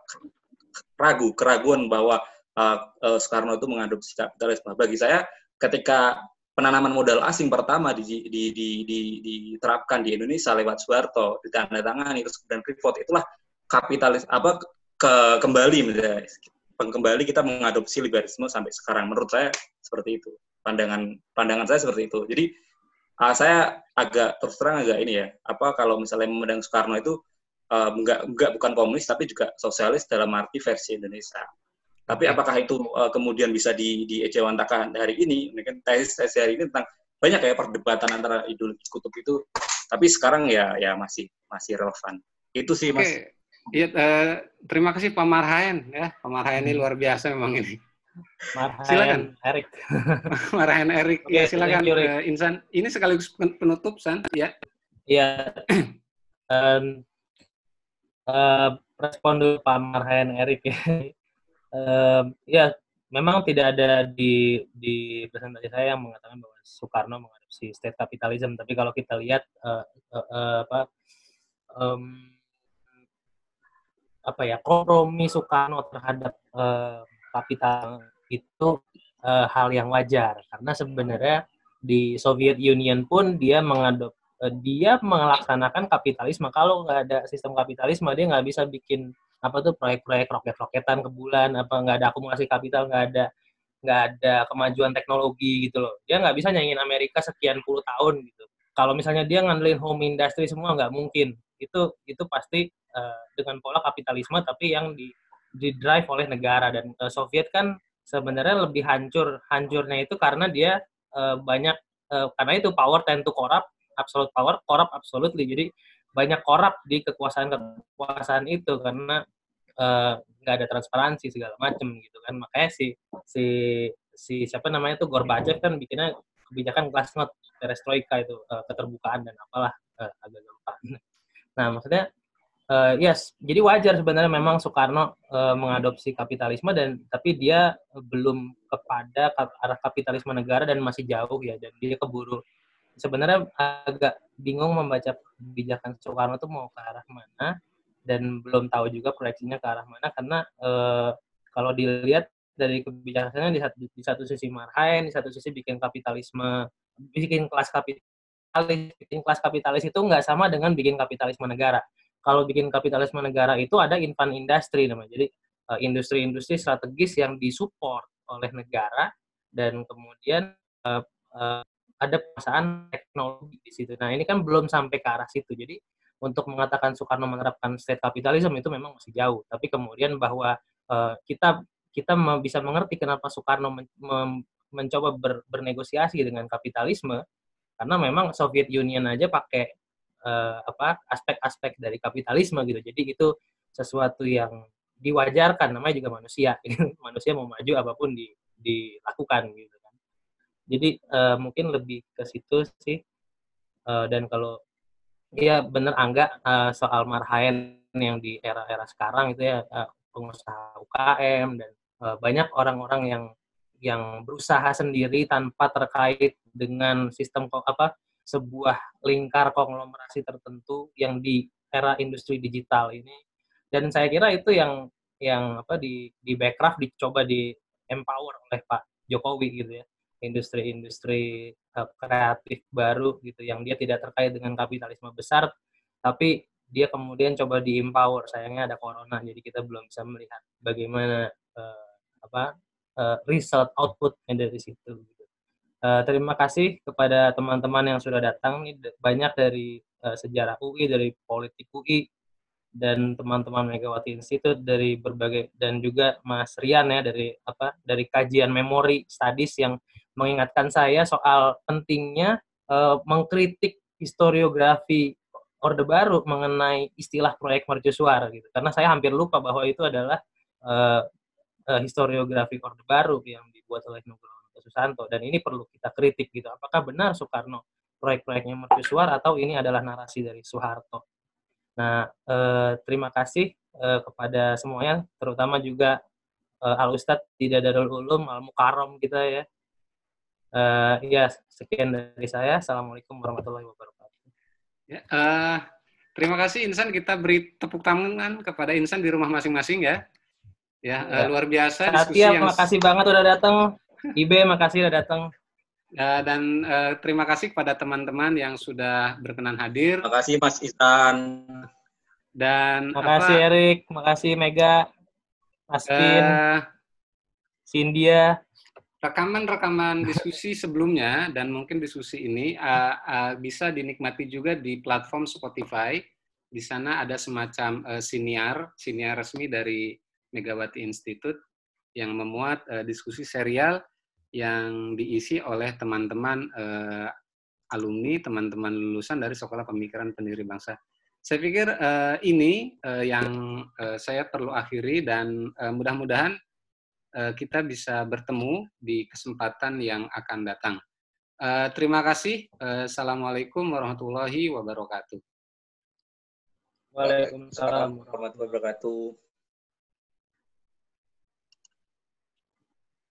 ragu keraguan bahwa uh, Soekarno itu mengadopsi kapitalisme. Bagi saya ketika penanaman modal asing pertama di, di, di, di, diterapkan di Indonesia lewat Soeharto ditandatangani terus kemudian Freeport itulah kapitalis apa ke kembali kembali kita mengadopsi liberalisme sampai sekarang. Menurut saya seperti itu. Pandangan pandangan saya seperti itu. Jadi uh, saya agak terus terang agak ini ya apa kalau misalnya memandang Soekarno itu uh, enggak enggak bukan komunis tapi juga sosialis dalam arti versi Indonesia tapi apakah itu uh, kemudian bisa di diejawantakan hari ini mungkin tesis tesis hari ini tentang banyak ya perdebatan antara ideologi kutub itu tapi sekarang ya ya masih masih relevan itu sih mas Iya, uh, terima kasih Pak Marhaen ya. Pak Marhaen ini hmm. luar biasa memang ini. Marhaen silakan. Erik. [laughs] Marhaen Erik. Okay, ya silakan you, uh, Insan. Ini sekaligus penutup San, ya. Iya. [clears throat] um, uh, respon dulu Pak Marhaen Erik ya. Um, ya, memang tidak ada di di presentasi saya yang mengatakan bahwa Soekarno mengadopsi state capitalism, tapi kalau kita lihat uh, uh, uh, apa um, apa ya kompromi Soekarno terhadap uh, kapital itu uh, hal yang wajar. Karena sebenarnya di Soviet Union pun dia mengadop uh, dia melaksanakan kapitalisme. Kalau nggak ada sistem kapitalisme dia nggak bisa bikin apa tuh proyek-proyek roket-roketan ke bulan apa nggak ada akumulasi kapital nggak ada nggak ada kemajuan teknologi gitu loh. Dia nggak bisa nyanyiin Amerika sekian puluh tahun gitu. Kalau misalnya dia ngandelin home industry semua nggak mungkin. Itu itu pasti uh, dengan pola kapitalisme tapi yang di di drive oleh negara. Dan uh, Soviet kan sebenarnya lebih hancur hancurnya itu karena dia uh, banyak uh, karena itu power tend to corrupt absolute power corrupt absolutely. Jadi banyak korup di kekuasaan kekuasaan itu karena nggak uh, ada transparansi segala macam gitu kan. Makanya si si si siapa namanya tuh Gorbachev kan bikinnya kebijakan glasnost perestroika itu uh, keterbukaan dan apalah uh, agak gampang. Nah, maksudnya uh, yes, jadi wajar sebenarnya memang Soekarno uh, mengadopsi kapitalisme dan tapi dia belum kepada arah kapitalisme negara dan masih jauh ya dan dia keburu sebenarnya agak bingung membaca kebijakan Soekarno itu mau ke arah mana dan belum tahu juga proyeksinya ke arah mana karena uh, kalau dilihat dari kebijakannya di satu, di satu sisi marhain, di satu sisi bikin kapitalisme, bikin kelas kapital kapitalis, bikin kelas kapitalis itu nggak sama dengan bikin kapitalisme negara. Kalau bikin kapitalisme negara itu ada infant industry namanya. Jadi uh, industri-industri strategis yang disupport oleh negara dan kemudian uh, ada perusahaan teknologi di situ. Nah ini kan belum sampai ke arah situ. Jadi untuk mengatakan Soekarno menerapkan state capitalism itu memang masih jauh. Tapi kemudian bahwa uh, kita kita bisa mengerti kenapa Soekarno men, men, mencoba ber, bernegosiasi dengan kapitalisme karena memang Soviet Union aja pakai uh, apa aspek-aspek dari kapitalisme gitu jadi itu sesuatu yang diwajarkan namanya juga manusia [laughs] manusia mau maju apa pun di, dilakukan gitu jadi uh, mungkin lebih ke situ sih. Uh, dan kalau Iya bener Angga uh, soal marhaen yang di era-era sekarang itu ya uh, pengusaha UKM dan uh, banyak orang-orang yang yang berusaha sendiri tanpa terkait dengan sistem apa sebuah lingkar konglomerasi tertentu yang di era industri digital ini. Dan saya kira itu yang yang apa di di backcraft dicoba di empower oleh Pak Jokowi gitu ya industri-industri uh, kreatif baru gitu yang dia tidak terkait dengan kapitalisme besar tapi dia kemudian coba di empower sayangnya ada corona jadi kita belum bisa melihat bagaimana uh, apa uh, result outputnya dari situ. Uh, terima kasih kepada teman-teman yang sudah datang. Ini banyak dari uh, sejarah UI, dari politik UI, dan teman-teman Megawati Institute dari berbagai dan juga Mas Rian ya dari apa dari kajian memori studies yang mengingatkan saya soal pentingnya uh, mengkritik historiografi Orde Baru mengenai istilah proyek mercusuar gitu. Karena saya hampir lupa bahwa itu adalah uh, uh, historiografi Orde Baru yang dibuat oleh Nugroho Susanto. Dan ini perlu kita kritik gitu. Apakah benar Soekarno proyek-proyeknya mercusuar atau ini adalah narasi dari Soeharto? Nah, eh, terima kasih eh, kepada semuanya, terutama juga eh, Al Ustadz tidak Darul Ulum, Al Mukarram kita ya. Eh, ya, sekian dari saya. Assalamualaikum warahmatullahi wabarakatuh. Ya, uh, terima kasih Insan. Kita beri tepuk tangan kepada Insan di rumah masing-masing ya. Ya, ya. Uh, luar biasa. Satya, yang... makasih banget udah datang. Ibe, makasih udah datang. Uh, dan uh, terima kasih kepada teman-teman yang sudah berkenan hadir. Terima kasih Mas Isan. Dan terima kasih Erik, terima kasih Mega, Mas uh, Cindia. Rekaman-rekaman [laughs] diskusi sebelumnya dan mungkin diskusi ini uh, uh, bisa dinikmati juga di platform Spotify. Di sana ada semacam uh, siniar, siniar resmi dari Megawati Institute yang memuat uh, diskusi serial yang diisi oleh teman-teman uh, alumni, teman-teman lulusan dari Sekolah Pemikiran Pendiri Bangsa. Saya pikir uh, ini uh, yang uh, saya perlu akhiri dan uh, mudah-mudahan kita bisa bertemu di kesempatan yang akan datang. Uh, terima kasih. Uh, Assalamualaikum warahmatullahi wabarakatuh. Waalaikumsalam warahmatullahi wabarakatuh.